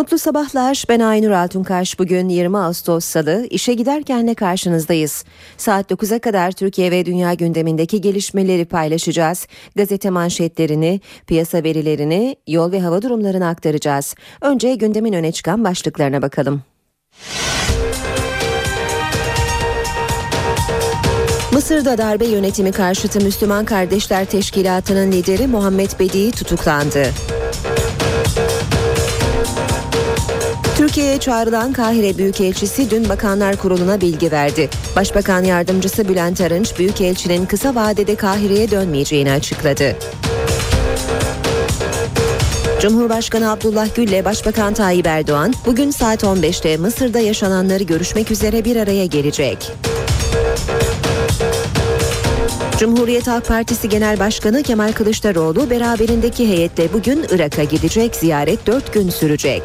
Mutlu sabahlar. Ben Aynur Altunkaş. Bugün 20 Ağustos Salı. İşe giderkenle karşınızdayız. Saat 9'a kadar Türkiye ve dünya gündemindeki gelişmeleri paylaşacağız. Gazete manşetlerini, piyasa verilerini, yol ve hava durumlarını aktaracağız. Önce gündemin öne çıkan başlıklarına bakalım. Mısır'da darbe yönetimi karşıtı Müslüman Kardeşler Teşkilatı'nın lideri Muhammed Bedi tutuklandı. Türkiye'ye çağrılan Kahire Büyükelçisi dün Bakanlar Kurulu'na bilgi verdi. Başbakan Yardımcısı Bülent Arınç, Büyükelçinin kısa vadede Kahire'ye dönmeyeceğini açıkladı. Cumhurbaşkanı Abdullah Gül ile Başbakan Tayyip Erdoğan bugün saat 15'te Mısır'da yaşananları görüşmek üzere bir araya gelecek. Cumhuriyet Halk Partisi Genel Başkanı Kemal Kılıçdaroğlu beraberindeki heyetle bugün Irak'a gidecek. Ziyaret 4 gün sürecek.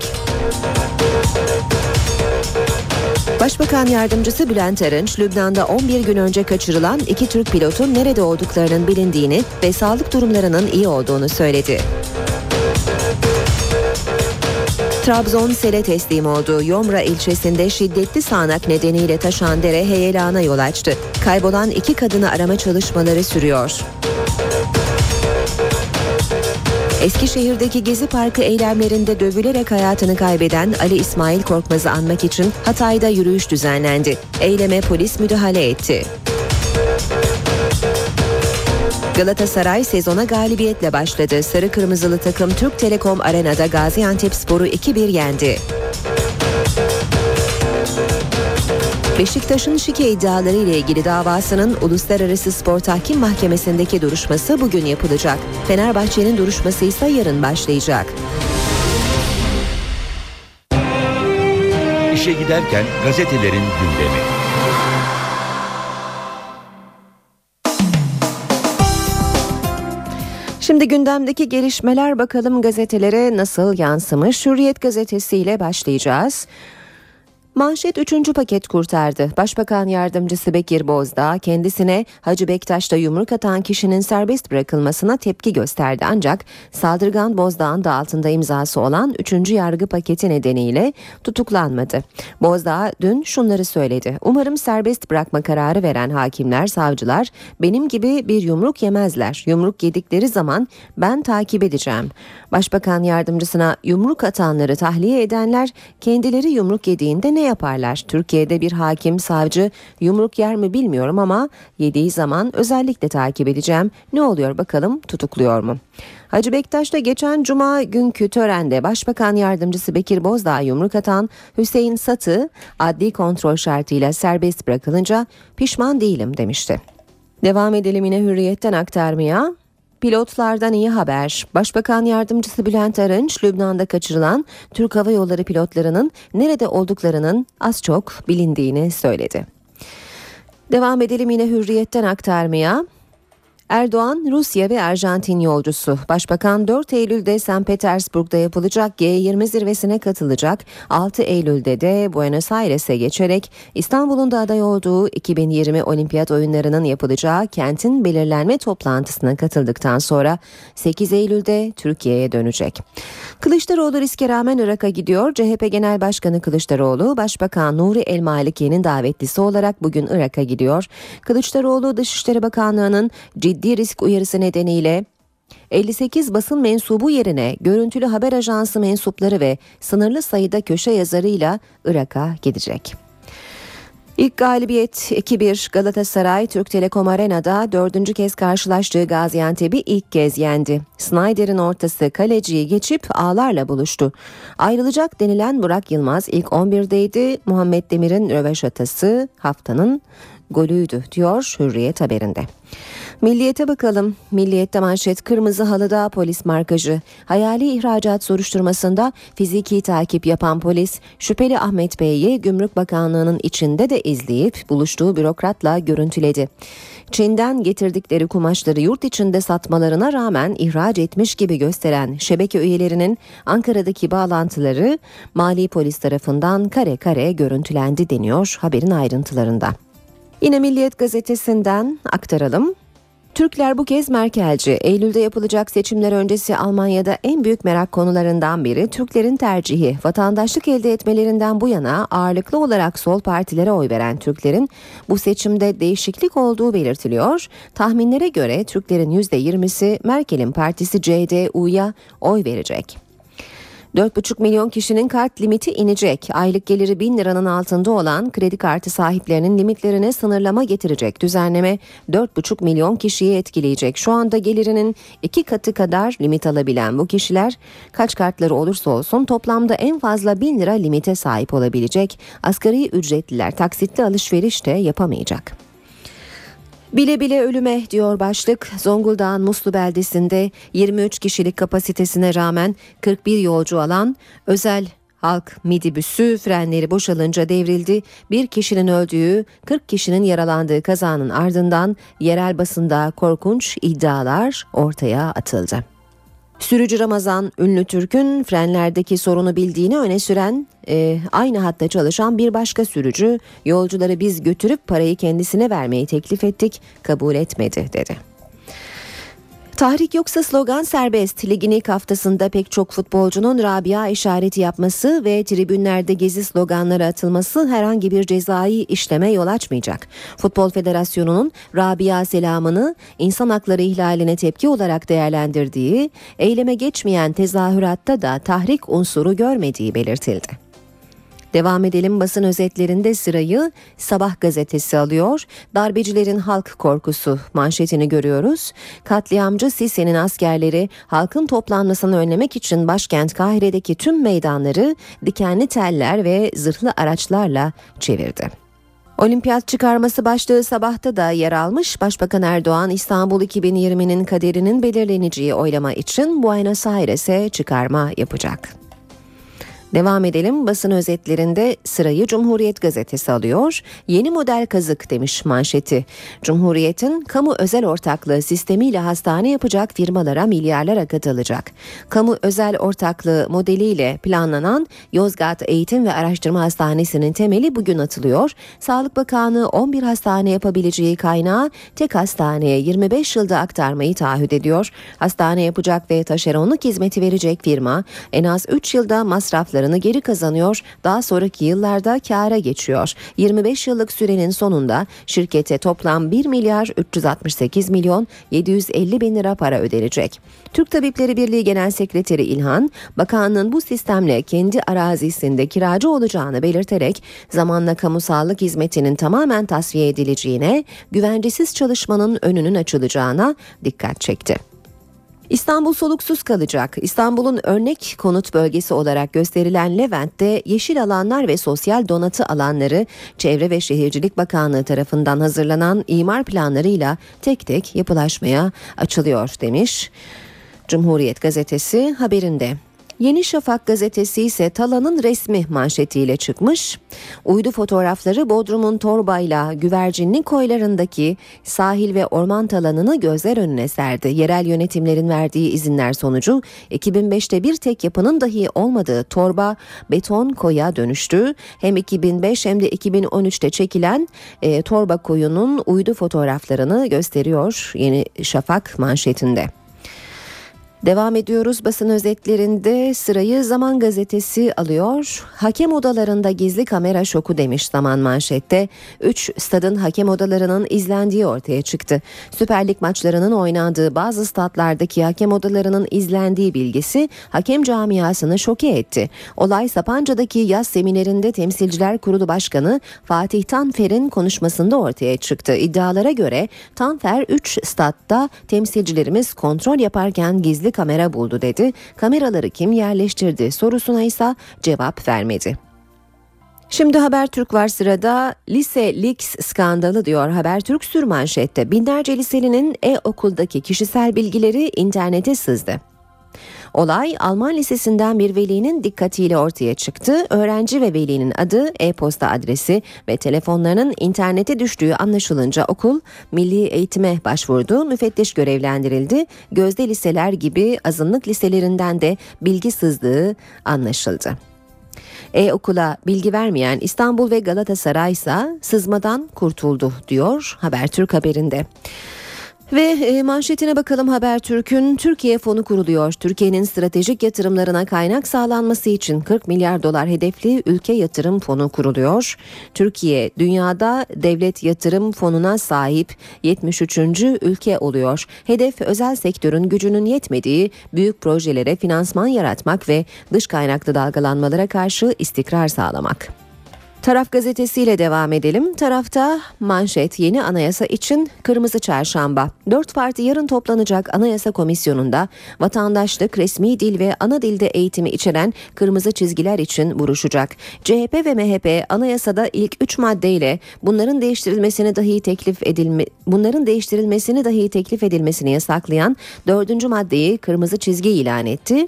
Başbakan Yardımcısı Bülent Arınç, Lübnan'da 11 gün önce kaçırılan iki Türk pilotun nerede olduklarının bilindiğini ve sağlık durumlarının iyi olduğunu söyledi. Trabzon sele teslim oldu. Yomra ilçesinde şiddetli sağanak nedeniyle taşan dere heyelana yol açtı. Kaybolan iki kadını arama çalışmaları sürüyor. Eskişehir'deki Gezi Parkı eylemlerinde dövülerek hayatını kaybeden Ali İsmail Korkmaz'ı anmak için Hatay'da yürüyüş düzenlendi. Eyleme polis müdahale etti. Galatasaray sezona galibiyetle başladı. Sarı Kırmızılı takım Türk Telekom Arena'da Gaziantep Sporu 2-1 yendi. Beşiktaş'ın şike iddiaları ile ilgili davasının Uluslararası Spor Tahkim Mahkemesi'ndeki duruşması bugün yapılacak. Fenerbahçe'nin duruşması ise yarın başlayacak. İşe giderken gazetelerin gündemi. Şimdi gündemdeki gelişmeler bakalım gazetelere nasıl yansımış. Hürriyet gazetesiyle başlayacağız. Manşet 3. paket kurtardı. Başbakan yardımcısı Bekir Bozdağ kendisine Hacı Bektaş'ta yumruk atan kişinin serbest bırakılmasına tepki gösterdi. Ancak saldırgan Bozdağ'ın da altında imzası olan 3. yargı paketi nedeniyle tutuklanmadı. Bozdağ dün şunları söyledi. Umarım serbest bırakma kararı veren hakimler, savcılar benim gibi bir yumruk yemezler. Yumruk yedikleri zaman ben takip edeceğim. Başbakan yardımcısına yumruk atanları tahliye edenler kendileri yumruk yediğinde ne yaparlar? Türkiye'de bir hakim, savcı yumruk yer mi bilmiyorum ama yediği zaman özellikle takip edeceğim. Ne oluyor bakalım tutukluyor mu? Hacı Bektaş'ta geçen cuma günkü törende Başbakan Yardımcısı Bekir Bozdağ yumruk atan Hüseyin Satı adli kontrol şartıyla serbest bırakılınca pişman değilim demişti. Devam edelim yine hürriyetten aktarmaya. Pilotlardan iyi haber. Başbakan Yardımcısı Bülent Arınç, Lübnan'da kaçırılan Türk Hava Yolları pilotlarının nerede olduklarının az çok bilindiğini söyledi. Devam edelim yine hürriyetten aktarmaya. Erdoğan, Rusya ve Arjantin yolcusu. Başbakan 4 Eylül'de St. Petersburg'da yapılacak G20 zirvesine katılacak. 6 Eylül'de de Buenos Aires'e geçerek İstanbul'un da aday olduğu 2020 Olimpiyat oyunlarının yapılacağı kentin belirlenme toplantısına katıldıktan sonra 8 Eylül'de Türkiye'ye dönecek. Kılıçdaroğlu riske rağmen Irak'a gidiyor. CHP Genel Başkanı Kılıçdaroğlu, Başbakan Nuri El Maliki'nin davetlisi olarak bugün Irak'a gidiyor. Kılıçdaroğlu Dışişleri Bakanlığı'nın ciddi risk uyarısı nedeniyle 58 basın mensubu yerine görüntülü haber ajansı mensupları ve sınırlı sayıda köşe yazarıyla Irak'a gidecek. İlk galibiyet 2-1 Galatasaray Türk Telekom Arena'da dördüncü kez karşılaştığı Gaziantep'i ilk kez yendi. Snyder'in ortası kaleciyi geçip ağlarla buluştu. Ayrılacak denilen Burak Yılmaz ilk 11'deydi. Muhammed Demir'in röveşatası haftanın golüydü diyor Hürriyet haberinde. Milliyete bakalım. Milliyette manşet kırmızı halıda polis markajı. Hayali ihracat soruşturmasında fiziki takip yapan polis şüpheli Ahmet Bey'i Gümrük Bakanlığı'nın içinde de izleyip buluştuğu bürokratla görüntüledi. Çin'den getirdikleri kumaşları yurt içinde satmalarına rağmen ihraç etmiş gibi gösteren şebeke üyelerinin Ankara'daki bağlantıları mali polis tarafından kare kare görüntülendi deniyor haberin ayrıntılarında. Yine Milliyet gazetesinden aktaralım. Türkler bu kez Merkelci. Eylül'de yapılacak seçimler öncesi Almanya'da en büyük merak konularından biri Türklerin tercihi. Vatandaşlık elde etmelerinden bu yana ağırlıklı olarak sol partilere oy veren Türklerin bu seçimde değişiklik olduğu belirtiliyor. Tahminlere göre Türklerin %20'si Merkel'in partisi CDU'ya oy verecek. 4,5 milyon kişinin kart limiti inecek. Aylık geliri 1000 liranın altında olan kredi kartı sahiplerinin limitlerine sınırlama getirecek. Düzenleme 4,5 milyon kişiyi etkileyecek. Şu anda gelirinin iki katı kadar limit alabilen bu kişiler kaç kartları olursa olsun toplamda en fazla 1000 lira limite sahip olabilecek. Asgari ücretliler taksitli alışveriş de yapamayacak. Bile bile ölüme diyor başlık. Zonguldak'ın Muslu beldesinde 23 kişilik kapasitesine rağmen 41 yolcu alan özel halk midibüsü frenleri boşalınca devrildi. Bir kişinin öldüğü, 40 kişinin yaralandığı kazanın ardından yerel basında korkunç iddialar ortaya atıldı. Sürücü Ramazan ünlü Türk'ün frenlerdeki sorunu bildiğini öne süren e, aynı hatta çalışan bir başka sürücü yolcuları biz götürüp parayı kendisine vermeyi teklif ettik kabul etmedi dedi. Tahrik yoksa slogan serbest. Ligin ilk haftasında pek çok futbolcunun Rabia işareti yapması ve tribünlerde gezi sloganları atılması herhangi bir cezai işleme yol açmayacak. Futbol Federasyonu'nun Rabia selamını insan hakları ihlaline tepki olarak değerlendirdiği, eyleme geçmeyen tezahüratta da tahrik unsuru görmediği belirtildi. Devam edelim basın özetlerinde sırayı Sabah gazetesi alıyor. Darbecilerin halk korkusu manşetini görüyoruz. Katliamcı Sisi'nin askerleri halkın toplanmasını önlemek için başkent Kahire'deki tüm meydanları dikenli teller ve zırhlı araçlarla çevirdi. Olimpiyat çıkarması başlığı sabahta da yer almış. Başbakan Erdoğan İstanbul 2020'nin kaderinin belirleneceği oylama için Buenos Aires'e çıkarma yapacak. Devam edelim basın özetlerinde sırayı Cumhuriyet gazetesi alıyor. Yeni model kazık demiş manşeti. Cumhuriyet'in kamu özel ortaklığı sistemiyle hastane yapacak firmalara milyarlar akıtılacak. Kamu özel ortaklığı modeliyle planlanan Yozgat Eğitim ve Araştırma Hastanesi'nin temeli bugün atılıyor. Sağlık Bakanı 11 hastane yapabileceği kaynağı tek hastaneye 25 yılda aktarmayı taahhüt ediyor. Hastane yapacak ve taşeronluk hizmeti verecek firma en az 3 yılda masrafları harcamalarını geri kazanıyor, daha sonraki yıllarda kâra geçiyor. 25 yıllık sürenin sonunda şirkete toplam 1 milyar 368 milyon 750 bin lira para ödenecek. Türk Tabipleri Birliği Genel Sekreteri İlhan, bakanlığın bu sistemle kendi arazisinde kiracı olacağını belirterek zamanla kamu sağlık hizmetinin tamamen tasfiye edileceğine, güvencesiz çalışmanın önünün açılacağına dikkat çekti. İstanbul soluksuz kalacak. İstanbul'un örnek konut bölgesi olarak gösterilen Levent'te yeşil alanlar ve sosyal donatı alanları Çevre ve Şehircilik Bakanlığı tarafından hazırlanan imar planlarıyla tek tek yapılaşmaya açılıyor demiş. Cumhuriyet gazetesi haberinde. Yeni Şafak gazetesi ise Tala'nın resmi manşetiyle çıkmış. Uydu fotoğrafları Bodrum'un Torbayla güvercinli koylarındaki sahil ve orman talanını gözler önüne serdi. Yerel yönetimlerin verdiği izinler sonucu 2005'te bir tek yapının dahi olmadığı Torba beton koya dönüştü. Hem 2005 hem de 2013'te çekilen e, Torba koyunun uydu fotoğraflarını gösteriyor Yeni Şafak manşetinde. Devam ediyoruz basın özetlerinde sırayı Zaman Gazetesi alıyor. Hakem odalarında gizli kamera şoku demiş Zaman manşette. 3 stadın hakem odalarının izlendiği ortaya çıktı. Süper Lig maçlarının oynandığı bazı stadlardaki hakem odalarının izlendiği bilgisi hakem camiasını şoke etti. Olay Sapanca'daki yaz seminerinde Temsilciler Kurulu Başkanı Fatih Tanfer'in konuşmasında ortaya çıktı. İddialara göre Tanfer 3 stadta temsilcilerimiz kontrol yaparken gizli kamera buldu dedi. Kameraları kim yerleştirdi sorusuna ise cevap vermedi. Şimdi Habertürk var sırada lise leaks skandalı diyor Habertürk sürmanşette. Binlerce liselinin e-okuldaki kişisel bilgileri internete sızdı. Olay Alman lisesinden bir velinin dikkatiyle ortaya çıktı. Öğrenci ve velinin adı, e-posta adresi ve telefonlarının internete düştüğü anlaşılınca okul milli eğitime başvurdu. Müfettiş görevlendirildi. Gözde liseler gibi azınlık liselerinden de bilgi sızdığı anlaşıldı. E-okula bilgi vermeyen İstanbul ve Galatasaray ise sızmadan kurtuldu diyor Habertürk haberinde. Ve e, manşetine bakalım Habertürk'ün Türkiye fonu kuruluyor. Türkiye'nin stratejik yatırımlarına kaynak sağlanması için 40 milyar dolar hedefli ülke yatırım fonu kuruluyor. Türkiye dünyada devlet yatırım fonuna sahip 73. ülke oluyor. Hedef özel sektörün gücünün yetmediği büyük projelere finansman yaratmak ve dış kaynaklı dalgalanmalara karşı istikrar sağlamak. Taraf gazetesiyle devam edelim. Tarafta manşet yeni anayasa için kırmızı çarşamba. Dört parti yarın toplanacak anayasa komisyonunda vatandaşlık, resmi dil ve ana dilde eğitimi içeren kırmızı çizgiler için vuruşacak. CHP ve MHP anayasada ilk üç maddeyle bunların değiştirilmesini dahi teklif edilme bunların değiştirilmesini dahi teklif edilmesini yasaklayan dördüncü maddeyi kırmızı çizgi ilan etti.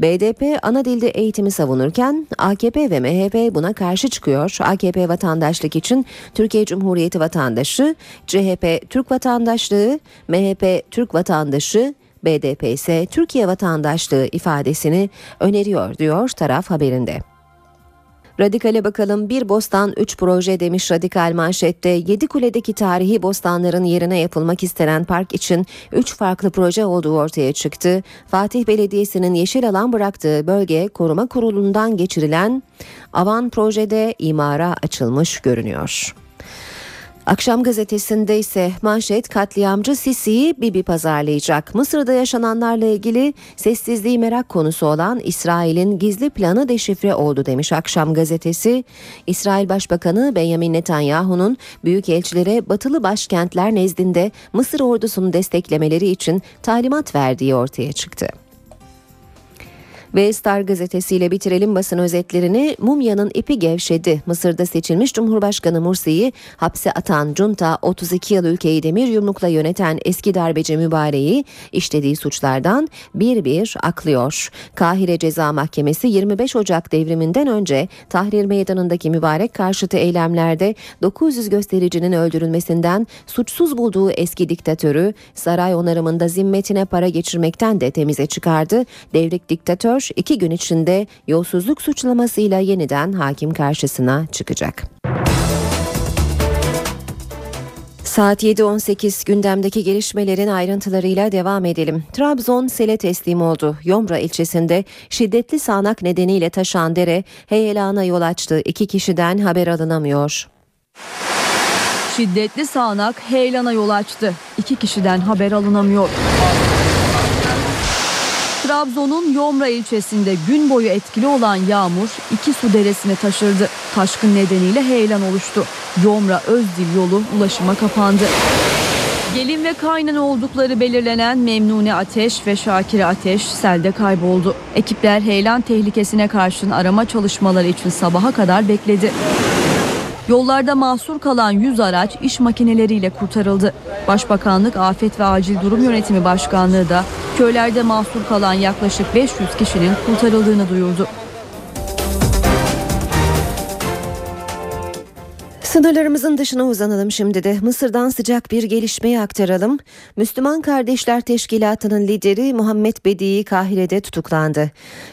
BDP ana dilde eğitimi savunurken AKP ve MHP buna karşı çıkıyor. AKP vatandaşlık için Türkiye Cumhuriyeti vatandaşı, CHP Türk vatandaşlığı, MHP Türk vatandaşı, BDP ise Türkiye vatandaşlığı ifadesini öneriyor diyor taraf haberinde. Radikale bakalım bir bostan üç proje demiş Radikal manşette. Yedi Kule'deki tarihi bostanların yerine yapılmak istenen park için üç farklı proje olduğu ortaya çıktı. Fatih Belediyesi'nin yeşil alan bıraktığı bölge koruma kurulundan geçirilen Avan projede imara açılmış görünüyor. Akşam gazetesinde ise manşet katliamcı Sisi'yi Bibi pazarlayacak. Mısır'da yaşananlarla ilgili sessizliği merak konusu olan İsrail'in gizli planı deşifre oldu demiş Akşam gazetesi. İsrail Başbakanı Benjamin Netanyahu'nun büyükelçilere batılı başkentler nezdinde Mısır ordusunu desteklemeleri için talimat verdiği ortaya çıktı. Ve Star gazetesiyle bitirelim basın özetlerini. Mumya'nın ipi gevşedi. Mısır'da seçilmiş Cumhurbaşkanı Mursi'yi hapse atan junta 32 yıl ülkeyi demir yumrukla yöneten eski darbeci mübareği işlediği suçlardan bir bir aklıyor. Kahire Ceza Mahkemesi 25 Ocak devriminden önce Tahrir Meydanı'ndaki mübarek karşıtı eylemlerde 900 göstericinin öldürülmesinden suçsuz bulduğu eski diktatörü saray onarımında zimmetine para geçirmekten de temize çıkardı. Devrik diktatör Demirtaş iki gün içinde yolsuzluk suçlamasıyla yeniden hakim karşısına çıkacak. Saat 7.18 gündemdeki gelişmelerin ayrıntılarıyla devam edelim. Trabzon sele teslim oldu. Yomra ilçesinde şiddetli sağanak nedeniyle taşan dere heyelana yol açtı. İki kişiden haber alınamıyor. Şiddetli sağanak heyelana yol açtı. İki kişiden haber alınamıyor. Trabzon'un Yomra ilçesinde gün boyu etkili olan yağmur iki su deresine taşırdı. Taşkın nedeniyle heyelan oluştu. Yomra Özdil yolu ulaşıma kapandı. Gelin ve kaynan oldukları belirlenen Memnune Ateş ve Şakire Ateş selde kayboldu. Ekipler heyelan tehlikesine karşın arama çalışmaları için sabaha kadar bekledi. Yollarda mahsur kalan 100 araç iş makineleriyle kurtarıldı. Başbakanlık Afet ve Acil Durum Yönetimi Başkanlığı da köylerde mahsur kalan yaklaşık 500 kişinin kurtarıldığını duyurdu. Sınırlarımızın dışına uzanalım şimdi de Mısır'dan sıcak bir gelişmeyi aktaralım. Müslüman Kardeşler Teşkilatı'nın lideri Muhammed Bedi'i Kahire'de tutuklandı.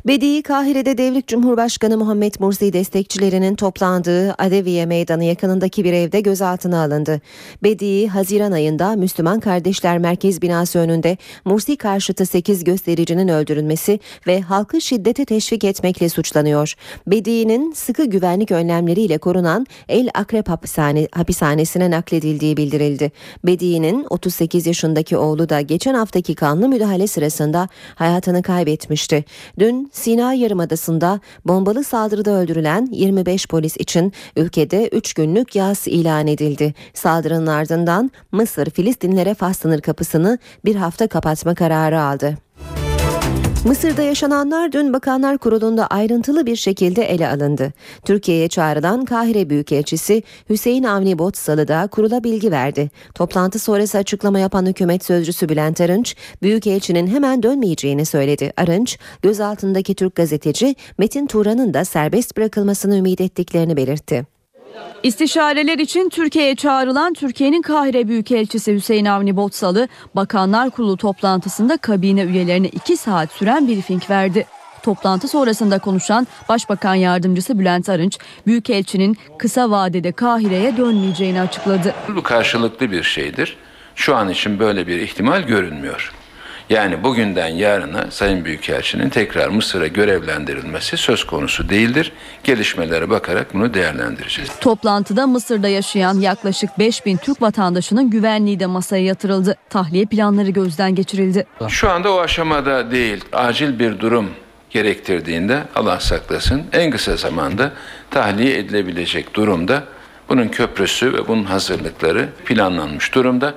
Bedi'i Kahire'de Devlet Cumhurbaşkanı Muhammed Mursi destekçilerinin toplandığı Adeviye Meydanı yakınındaki bir evde gözaltına alındı. Bedi'i Haziran ayında Müslüman Kardeşler Merkez Binası önünde Mursi karşıtı 8 göstericinin öldürülmesi ve halkı şiddete teşvik etmekle suçlanıyor. Bedi'nin sıkı güvenlik önlemleriyle korunan El Akrep hapishane, hapishanesine nakledildiği bildirildi. Bedi'nin 38 yaşındaki oğlu da geçen haftaki kanlı müdahale sırasında hayatını kaybetmişti. Dün Sina Yarımadası'nda bombalı saldırıda öldürülen 25 polis için ülkede 3 günlük yas ilan edildi. Saldırının ardından Mısır Filistinlere Fas sınır kapısını bir hafta kapatma kararı aldı. Mısır'da yaşananlar dün Bakanlar Kurulu'nda ayrıntılı bir şekilde ele alındı. Türkiye'ye çağrılan Kahire Büyükelçisi Hüseyin Avni Botsalı da kurula bilgi verdi. Toplantı sonrası açıklama yapan hükümet sözcüsü Bülent Arınç, Büyükelçinin hemen dönmeyeceğini söyledi. Arınç, gözaltındaki Türk gazeteci Metin Turan'ın da serbest bırakılmasını ümit ettiklerini belirtti. İstişareler için Türkiye'ye çağrılan Türkiye'nin Kahire Büyükelçisi Hüseyin Avni Botsalı, Bakanlar Kurulu toplantısında kabine üyelerine 2 saat süren briefing verdi. Toplantı sonrasında konuşan Başbakan Yardımcısı Bülent Arınç, Büyükelçinin kısa vadede Kahire'ye dönmeyeceğini açıkladı. Bu karşılıklı bir şeydir. Şu an için böyle bir ihtimal görünmüyor. Yani bugünden yarına Sayın Büyükelçinin tekrar Mısır'a görevlendirilmesi söz konusu değildir. Gelişmelere bakarak bunu değerlendireceğiz. Toplantıda Mısır'da yaşayan yaklaşık 5000 Türk vatandaşının güvenliği de masaya yatırıldı. Tahliye planları gözden geçirildi. Şu anda o aşamada değil. Acil bir durum gerektirdiğinde Allah saklasın en kısa zamanda tahliye edilebilecek durumda. Bunun köprüsü ve bunun hazırlıkları planlanmış durumda.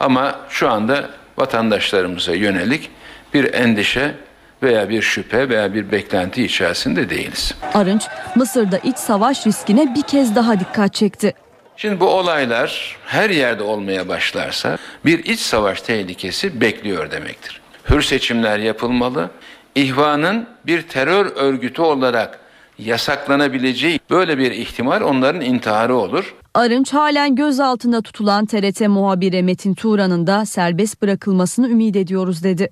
Ama şu anda vatandaşlarımıza yönelik bir endişe veya bir şüphe veya bir beklenti içerisinde değiliz. Arınç, Mısır'da iç savaş riskine bir kez daha dikkat çekti. Şimdi bu olaylar her yerde olmaya başlarsa bir iç savaş tehlikesi bekliyor demektir. Hür seçimler yapılmalı. İhvanın bir terör örgütü olarak yasaklanabileceği böyle bir ihtimal onların intiharı olur. Arınç halen gözaltında tutulan TRT muhabiri Metin Turan'ın da serbest bırakılmasını ümit ediyoruz dedi.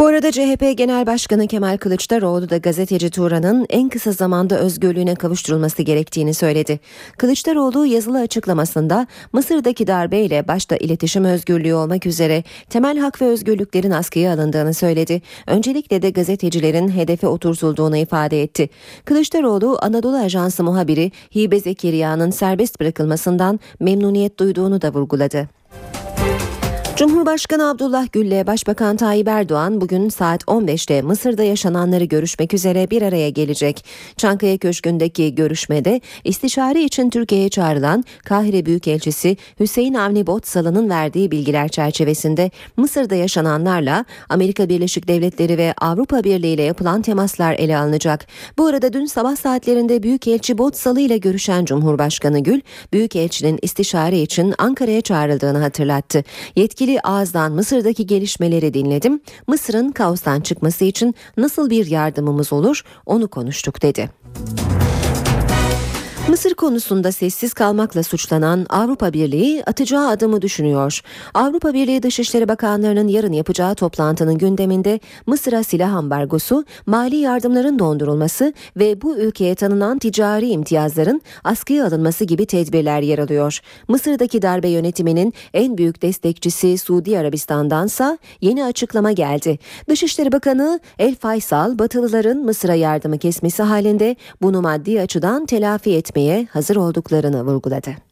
Bu arada CHP Genel Başkanı Kemal Kılıçdaroğlu da gazeteci Turan'ın en kısa zamanda özgürlüğüne kavuşturulması gerektiğini söyledi. Kılıçdaroğlu yazılı açıklamasında Mısır'daki darbeyle başta iletişim özgürlüğü olmak üzere temel hak ve özgürlüklerin askıya alındığını söyledi. Öncelikle de gazetecilerin hedefe oturtulduğunu ifade etti. Kılıçdaroğlu Anadolu Ajansı muhabiri Hibe Zekeriya'nın serbest bırakılmasından memnuniyet duyduğunu da vurguladı. Cumhurbaşkanı Abdullah Gül ile Başbakan Tayyip Erdoğan bugün saat 15'te Mısır'da yaşananları görüşmek üzere bir araya gelecek. Çankaya Köşkü'ndeki görüşmede istişare için Türkiye'ye çağrılan Kahire Büyükelçisi Hüseyin Avni Botsalı'nın verdiği bilgiler çerçevesinde Mısır'da yaşananlarla Amerika Birleşik Devletleri ve Avrupa Birliği ile yapılan temaslar ele alınacak. Bu arada dün sabah saatlerinde Büyükelçi Botsalı ile görüşen Cumhurbaşkanı Gül, Büyükelçinin istişare için Ankara'ya çağrıldığını hatırlattı. Yetkili yetkili ağızdan Mısır'daki gelişmeleri dinledim. Mısır'ın kaostan çıkması için nasıl bir yardımımız olur onu konuştuk dedi. Mısır konusunda sessiz kalmakla suçlanan Avrupa Birliği atacağı adımı düşünüyor. Avrupa Birliği Dışişleri Bakanlarının yarın yapacağı toplantının gündeminde Mısır'a silah ambargosu, mali yardımların dondurulması ve bu ülkeye tanınan ticari imtiyazların askıya alınması gibi tedbirler yer alıyor. Mısır'daki darbe yönetiminin en büyük destekçisi Suudi Arabistan'dansa yeni açıklama geldi. Dışişleri Bakanı El Faysal, Batılıların Mısır'a yardımı kesmesi halinde bunu maddi açıdan telafi etmeye etmeye hazır olduklarını vurguladı.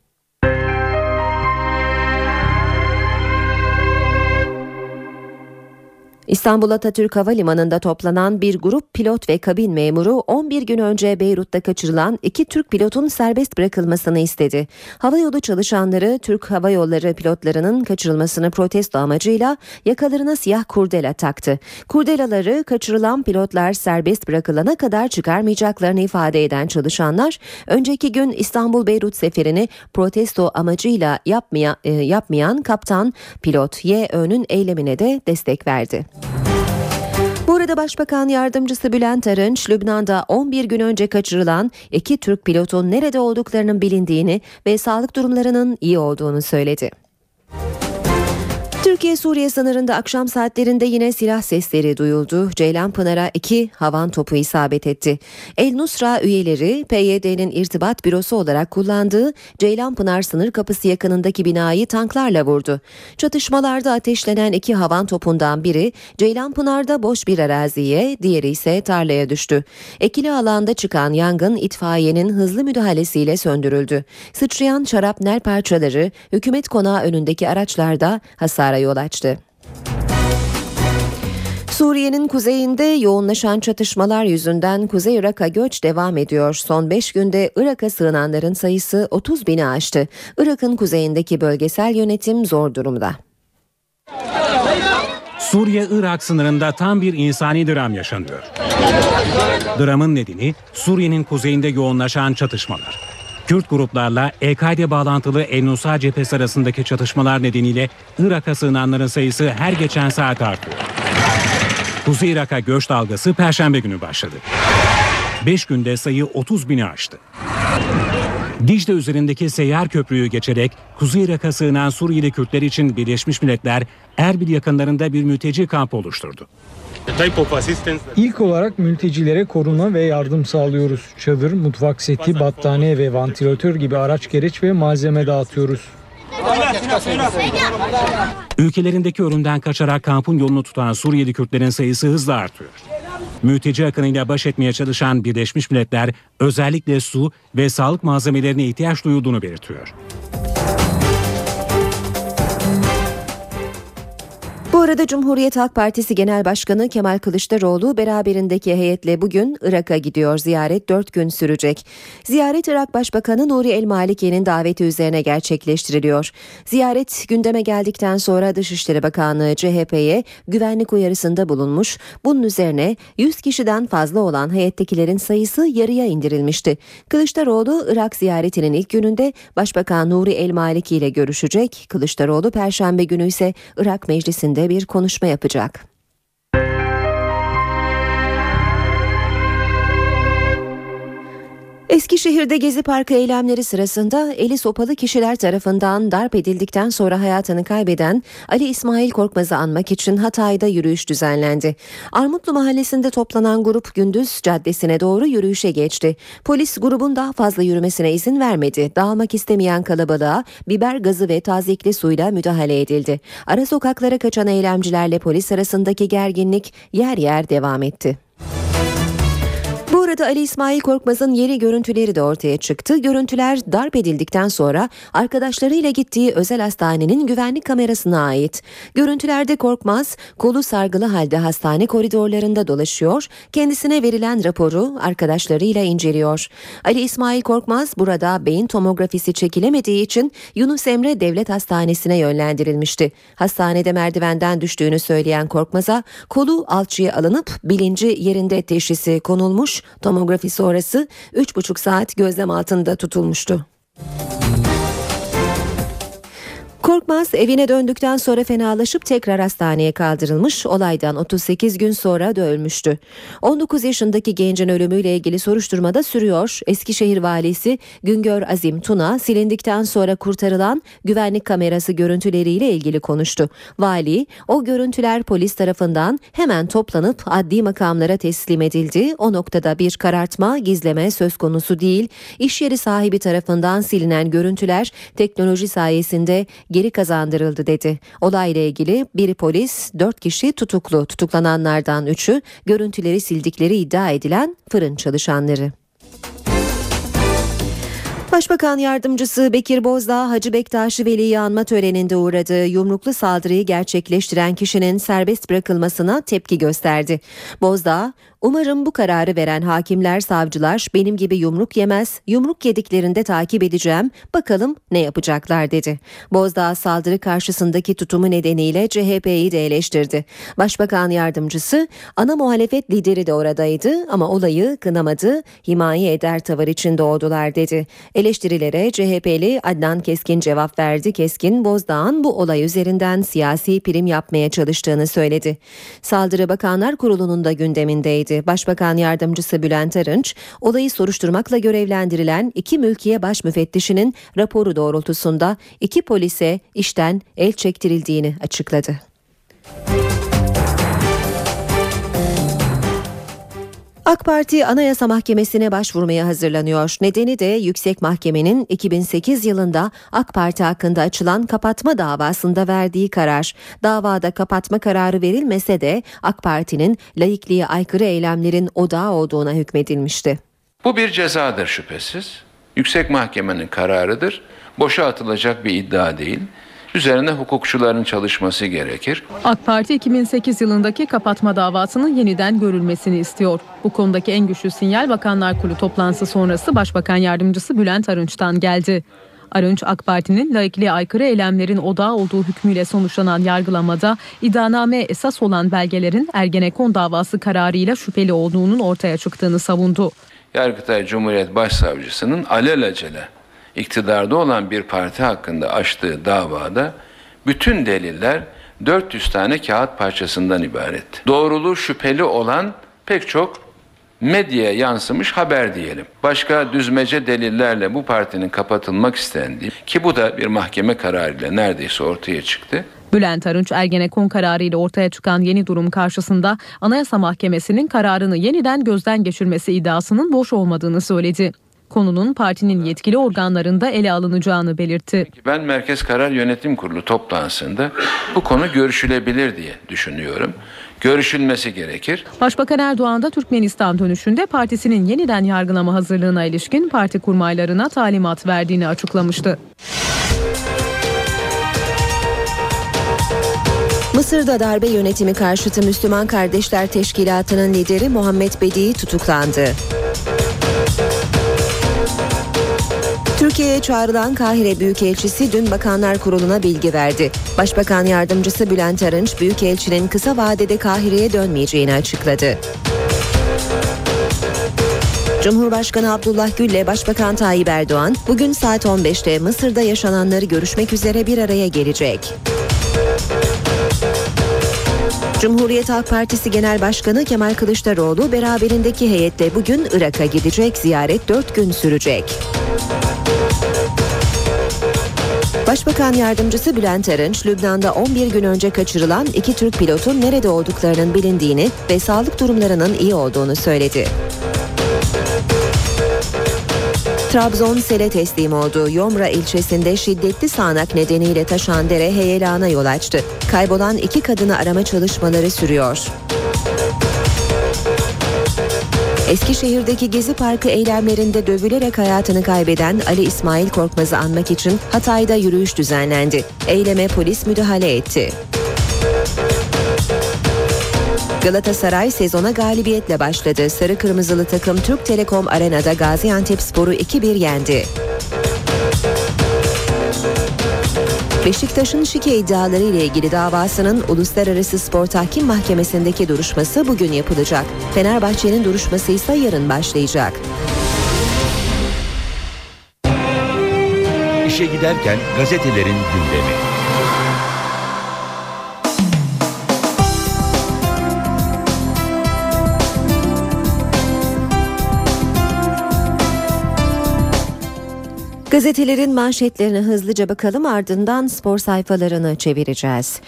İstanbul Atatürk Havalimanı'nda toplanan bir grup pilot ve kabin memuru 11 gün önce Beyrut'ta kaçırılan iki Türk pilotun serbest bırakılmasını istedi. Havayolu çalışanları Türk Hava Yolları pilotlarının kaçırılmasını protesto amacıyla yakalarına siyah kurdela taktı. Kurdelaları kaçırılan pilotlar serbest bırakılana kadar çıkarmayacaklarını ifade eden çalışanlar önceki gün İstanbul Beyrut seferini protesto amacıyla yapmaya, e, yapmayan kaptan pilot YÖ'nün eylemine de destek verdi. Arada Başbakan Yardımcısı Bülent Arınç, Lübnan'da 11 gün önce kaçırılan iki Türk pilotun nerede olduklarının bilindiğini ve sağlık durumlarının iyi olduğunu söyledi. Türkiye-Suriye sınırında akşam saatlerinde yine silah sesleri duyuldu. Ceylanpınar'a iki havan topu isabet etti. El Nusra üyeleri PYD'nin irtibat bürosu olarak kullandığı Ceylanpınar sınır kapısı yakınındaki binayı tanklarla vurdu. Çatışmalarda ateşlenen iki havan topundan biri Ceylanpınar'da boş bir araziye, diğeri ise tarlaya düştü. Ekili alanda çıkan yangın itfaiyenin hızlı müdahalesiyle söndürüldü. Sıçrayan şarapnel parçaları hükümet konağı önündeki araçlarda hasara yol açtı. Suriye'nin kuzeyinde yoğunlaşan çatışmalar yüzünden Kuzey Irak'a göç devam ediyor. Son 5 günde Irak'a sığınanların sayısı 30 bini aştı. Irak'ın kuzeyindeki bölgesel yönetim zor durumda. Suriye-Irak sınırında tam bir insani dram yaşanıyor. Dramın nedeni Suriye'nin kuzeyinde yoğunlaşan çatışmalar. Kürt gruplarla El-Kaide bağlantılı El-Nusra cephesi arasındaki çatışmalar nedeniyle Irak'a sığınanların sayısı her geçen saat artıyor. Kuzey Irak'a göç dalgası Perşembe günü başladı. 5 günde sayı 30 bini aştı. Dicle üzerindeki seyyar köprüyü geçerek Kuzey Irak'a sığınan Suriyeli Kürtler için Birleşmiş Milletler Erbil yakınlarında bir mülteci kampı oluşturdu. İlk olarak mültecilere koruma ve yardım sağlıyoruz. Çadır, mutfak seti, battaniye ve vantilatör gibi araç gereç ve malzeme dağıtıyoruz. Ülkelerindeki ölümden kaçarak kampın yolunu tutan Suriyeli Kürtlerin sayısı hızla artıyor. Mülteci akınıyla baş etmeye çalışan Birleşmiş Milletler özellikle su ve sağlık malzemelerine ihtiyaç duyulduğunu belirtiyor. Bu arada Cumhuriyet Halk Partisi Genel Başkanı Kemal Kılıçdaroğlu beraberindeki heyetle bugün Irak'a gidiyor. Ziyaret 4 gün sürecek. Ziyaret Irak Başbakanı Nuri El Maliki'nin daveti üzerine gerçekleştiriliyor. Ziyaret gündeme geldikten sonra Dışişleri Bakanlığı CHP'ye güvenlik uyarısında bulunmuş. Bunun üzerine 100 kişiden fazla olan heyettekilerin sayısı yarıya indirilmişti. Kılıçdaroğlu Irak ziyaretinin ilk gününde Başbakan Nuri El Maliki ile görüşecek. Kılıçdaroğlu Perşembe günü ise Irak Meclisi'nde bir konuşma yapacak. Eskişehir'de Gezi Parkı eylemleri sırasında eli sopalı kişiler tarafından darp edildikten sonra hayatını kaybeden Ali İsmail Korkmaz'ı anmak için Hatay'da yürüyüş düzenlendi. Armutlu Mahallesi'nde toplanan grup Gündüz Caddesi'ne doğru yürüyüşe geçti. Polis grubun daha fazla yürümesine izin vermedi. Dağılmak istemeyen kalabalığa biber gazı ve tazikli suyla müdahale edildi. Ara sokaklara kaçan eylemcilerle polis arasındaki gerginlik yer yer devam etti. Bu arada Ali İsmail Korkmaz'ın yeni görüntüleri de ortaya çıktı. Görüntüler darp edildikten sonra arkadaşlarıyla gittiği özel hastanenin güvenlik kamerasına ait. Görüntülerde Korkmaz kolu sargılı halde hastane koridorlarında dolaşıyor. Kendisine verilen raporu arkadaşlarıyla inceliyor. Ali İsmail Korkmaz burada beyin tomografisi çekilemediği için Yunus Emre Devlet Hastanesi'ne yönlendirilmişti. Hastanede merdivenden düştüğünü söyleyen Korkmaz'a kolu alçıya alınıp bilinci yerinde teşhisi konulmuş tomografi sonrası 3,5 saat gözlem altında tutulmuştu. Korkmaz evine döndükten sonra fenalaşıp tekrar hastaneye kaldırılmış. Olaydan 38 gün sonra da ölmüştü. 19 yaşındaki gencin ölümüyle ilgili soruşturma da sürüyor. Eskişehir valisi Güngör Azim Tuna silindikten sonra kurtarılan güvenlik kamerası görüntüleriyle ilgili konuştu. Vali o görüntüler polis tarafından hemen toplanıp adli makamlara teslim edildi. O noktada bir karartma, gizleme söz konusu değil. İş yeri sahibi tarafından silinen görüntüler teknoloji sayesinde geri kazandırıldı dedi. Olayla ilgili bir polis, dört kişi tutuklu. Tutuklananlardan üçü görüntüleri sildikleri iddia edilen fırın çalışanları. Başbakan Yardımcısı Bekir Bozdağ Hacı Bektaş'ı veliyi anma töreninde uğradığı yumruklu saldırıyı gerçekleştiren kişinin serbest bırakılmasına tepki gösterdi. Bozdağ, Umarım bu kararı veren hakimler, savcılar benim gibi yumruk yemez, yumruk yediklerinde takip edeceğim, bakalım ne yapacaklar dedi. Bozdağ saldırı karşısındaki tutumu nedeniyle CHP'yi de eleştirdi. Başbakan yardımcısı, ana muhalefet lideri de oradaydı ama olayı kınamadı, himaye eder tavır içinde oldular dedi. Eleştirilere CHP'li Adnan Keskin cevap verdi. Keskin, Bozdağ'ın bu olay üzerinden siyasi prim yapmaya çalıştığını söyledi. Saldırı Bakanlar Kurulu'nun da gündemindeydi. Başbakan Yardımcısı Bülent Arınç, olayı soruşturmakla görevlendirilen iki mülkiye baş müfettişinin raporu doğrultusunda iki polise işten el çektirildiğini açıkladı. AK Parti Anayasa Mahkemesi'ne başvurmaya hazırlanıyor. Nedeni de Yüksek Mahkemenin 2008 yılında AK Parti hakkında açılan kapatma davasında verdiği karar. Davada kapatma kararı verilmese de AK Parti'nin laikliğe aykırı eylemlerin odağı olduğuna hükmedilmişti. Bu bir cezadır şüphesiz. Yüksek Mahkemenin kararıdır. Boşa atılacak bir iddia değil. Üzerine hukukçuların çalışması gerekir. AK Parti 2008 yılındaki kapatma davasının yeniden görülmesini istiyor. Bu konudaki en güçlü sinyal Bakanlar Kurulu toplantısı sonrası Başbakan Yardımcısı Bülent Arınç'tan geldi. Arınç AK Parti'nin laikliğe aykırı eylemlerin odağı olduğu hükmüyle sonuçlanan yargılamada iddianame esas olan belgelerin Ergenekon davası kararıyla şüpheli olduğunun ortaya çıktığını savundu. Yargıtay Cumhuriyet Başsavcısının alelacele iktidarda olan bir parti hakkında açtığı davada bütün deliller 400 tane kağıt parçasından ibaretti. Doğruluğu şüpheli olan pek çok medyaya yansımış haber diyelim. Başka düzmece delillerle bu partinin kapatılmak istendiği ki bu da bir mahkeme kararıyla neredeyse ortaya çıktı. Bülent Arınç Ergenekon kararıyla ortaya çıkan yeni durum karşısında Anayasa Mahkemesi'nin kararını yeniden gözden geçirmesi iddiasının boş olmadığını söyledi. Konunun partinin yetkili organlarında ele alınacağını belirtti. Ben Merkez Karar Yönetim Kurulu toplantısında bu konu görüşülebilir diye düşünüyorum. Görüşülmesi gerekir. Başbakan Erdoğan da Türkmenistan dönüşünde partisinin yeniden yargılama hazırlığına ilişkin parti kurmaylarına talimat verdiğini açıklamıştı. Mısır'da darbe yönetimi karşıtı Müslüman Kardeşler Teşkilatı'nın lideri Muhammed Bedi tutuklandı. Türkiye'ye çağrılan Kahire Büyükelçisi dün Bakanlar Kurulu'na bilgi verdi. Başbakan Yardımcısı Bülent Arınç, Büyükelçinin kısa vadede Kahire'ye dönmeyeceğini açıkladı. Cumhurbaşkanı Abdullah Gül ile Başbakan Tayyip Erdoğan bugün saat 15'te Mısır'da yaşananları görüşmek üzere bir araya gelecek. Cumhuriyet Halk Partisi Genel Başkanı Kemal Kılıçdaroğlu beraberindeki heyetle bugün Irak'a gidecek. Ziyaret 4 gün sürecek. Başbakan Yardımcısı Bülent Arınç, Lübnan'da 11 gün önce kaçırılan iki Türk pilotun nerede olduklarının bilindiğini ve sağlık durumlarının iyi olduğunu söyledi. Trabzon sele teslim olduğu Yomra ilçesinde şiddetli sağanak nedeniyle taşan dere heyelana yol açtı. Kaybolan iki kadını arama çalışmaları sürüyor. Eskişehir'deki Gezi Parkı eylemlerinde dövülerek hayatını kaybeden Ali İsmail Korkmaz'ı anmak için Hatay'da yürüyüş düzenlendi. Eyleme polis müdahale etti. Galatasaray sezona galibiyetle başladı. Sarı Kırmızılı takım Türk Telekom Arena'da Gaziantep Sporu 2-1 yendi. Beşiktaş'ın şike iddiaları ile ilgili davasının Uluslararası Spor Tahkim Mahkemesi'ndeki duruşması bugün yapılacak. Fenerbahçe'nin duruşması ise yarın başlayacak. İşe giderken gazetelerin gündemi. Gazetelerin manşetlerine hızlıca bakalım ardından spor sayfalarını çevireceğiz.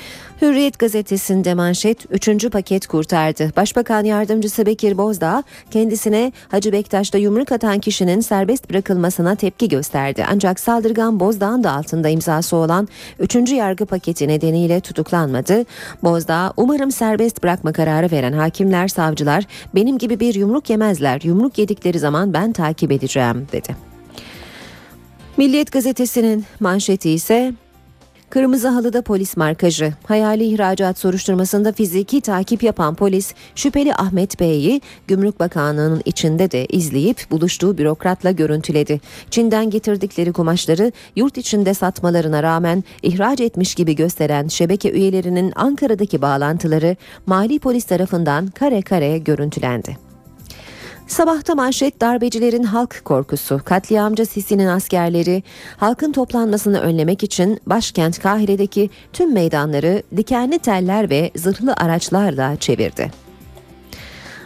Hürriyet gazetesinde manşet 3. paket kurtardı. Başbakan yardımcısı Bekir Bozdağ kendisine Hacı Bektaş'ta yumruk atan kişinin serbest bırakılmasına tepki gösterdi. Ancak saldırgan Bozdağ'ın da altında imzası olan 3. yargı paketi nedeniyle tutuklanmadı. Bozdağ umarım serbest bırakma kararı veren hakimler, savcılar benim gibi bir yumruk yemezler. Yumruk yedikleri zaman ben takip edeceğim dedi. Milliyet gazetesinin manşeti ise Kırmızı halıda polis markajı. Hayali ihracat soruşturmasında fiziki takip yapan polis şüpheli Ahmet Bey'i Gümrük Bakanlığı'nın içinde de izleyip buluştuğu bürokratla görüntüledi. Çin'den getirdikleri kumaşları yurt içinde satmalarına rağmen ihraç etmiş gibi gösteren şebeke üyelerinin Ankara'daki bağlantıları mali polis tarafından kare kare görüntülendi. Sabahta manşet darbecilerin halk korkusu. Katliamcı Sisi'nin askerleri halkın toplanmasını önlemek için başkent Kahire'deki tüm meydanları dikenli teller ve zırhlı araçlarla çevirdi.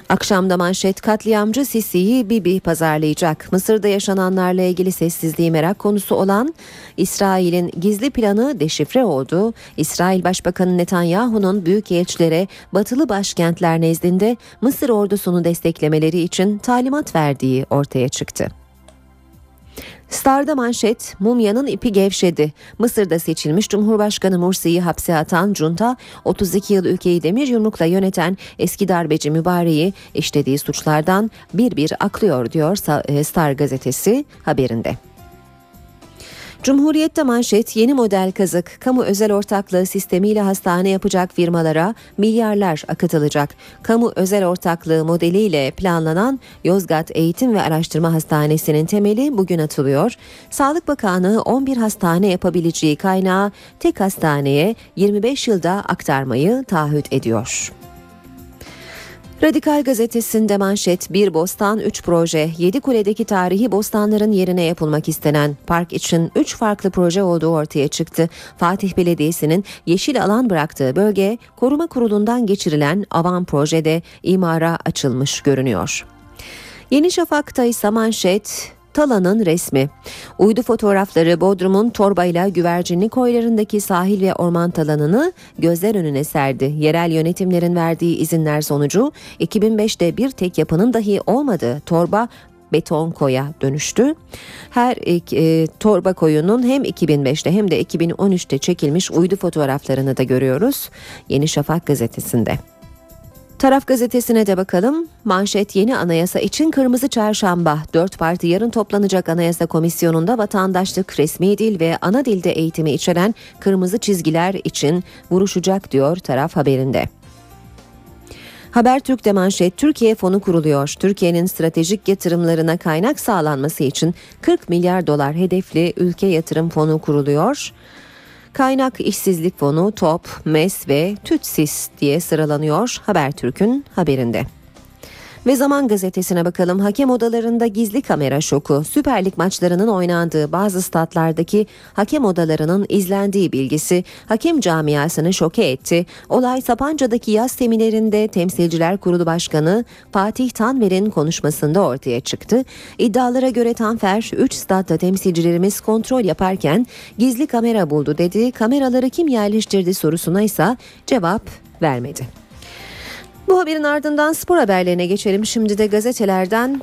Akşamda manşet katliamcı Sisi'yi Bibi pazarlayacak. Mısır'da yaşananlarla ilgili sessizliği merak konusu olan İsrail'in gizli planı deşifre oldu. İsrail Başbakanı Netanyahu'nun büyük elçilere batılı başkentler nezdinde Mısır ordusunu desteklemeleri için talimat verdiği ortaya çıktı. Star'da manşet mumyanın ipi gevşedi. Mısır'da seçilmiş Cumhurbaşkanı Mursi'yi hapse atan junta 32 yıl ülkeyi demir yumrukla yöneten eski darbeci Mübareği işlediği suçlardan bir bir aklıyor diyor e, Star gazetesi haberinde. Cumhuriyet'te manşet yeni model kazık. Kamu özel ortaklığı sistemiyle hastane yapacak firmalara milyarlar akıtılacak. Kamu özel ortaklığı modeliyle planlanan Yozgat Eğitim ve Araştırma Hastanesi'nin temeli bugün atılıyor. Sağlık Bakanlığı 11 hastane yapabileceği kaynağı tek hastaneye 25 yılda aktarmayı taahhüt ediyor. Radikal gazetesinde manşet bir bostan 3 proje 7 kuledeki tarihi bostanların yerine yapılmak istenen park için 3 farklı proje olduğu ortaya çıktı. Fatih Belediyesi'nin yeşil alan bıraktığı bölge koruma kurulundan geçirilen avan projede imara açılmış görünüyor. Yeni Şafak'ta ise manşet Tala'nın resmi. Uydu fotoğrafları Bodrum'un torbayla güvercinli koylarındaki sahil ve orman talanını gözler önüne serdi. Yerel yönetimlerin verdiği izinler sonucu 2005'te bir tek yapının dahi olmadığı torba beton koya dönüştü. Her e, torba koyunun hem 2005'te hem de 2013'te çekilmiş uydu fotoğraflarını da görüyoruz. Yeni Şafak gazetesinde. Taraf gazetesine de bakalım. Manşet yeni anayasa için kırmızı çarşamba. Dört parti yarın toplanacak anayasa komisyonunda vatandaşlık, resmi dil ve ana dilde eğitimi içeren kırmızı çizgiler için vuruşacak diyor taraf haberinde. Habertürk'te manşet Türkiye fonu kuruluyor. Türkiye'nin stratejik yatırımlarına kaynak sağlanması için 40 milyar dolar hedefli ülke yatırım fonu kuruluyor. Kaynak işsizlik fonu, TOP, MES ve TÜTSİS diye sıralanıyor Habertürk'ün haberinde. Ve Zaman Gazetesi'ne bakalım. Hakem odalarında gizli kamera şoku. Süper Lig maçlarının oynandığı bazı statlardaki hakem odalarının izlendiği bilgisi hakem camiasını şoke etti. Olay Sapanca'daki yaz seminerinde Temsilciler Kurulu Başkanı Fatih Tanver'in konuşmasında ortaya çıktı. İddialara göre Tanfer 3 statta temsilcilerimiz kontrol yaparken gizli kamera buldu dedi. Kameraları kim yerleştirdi sorusuna ise cevap vermedi. Bu haberin ardından spor haberlerine geçelim. Şimdi de gazetelerden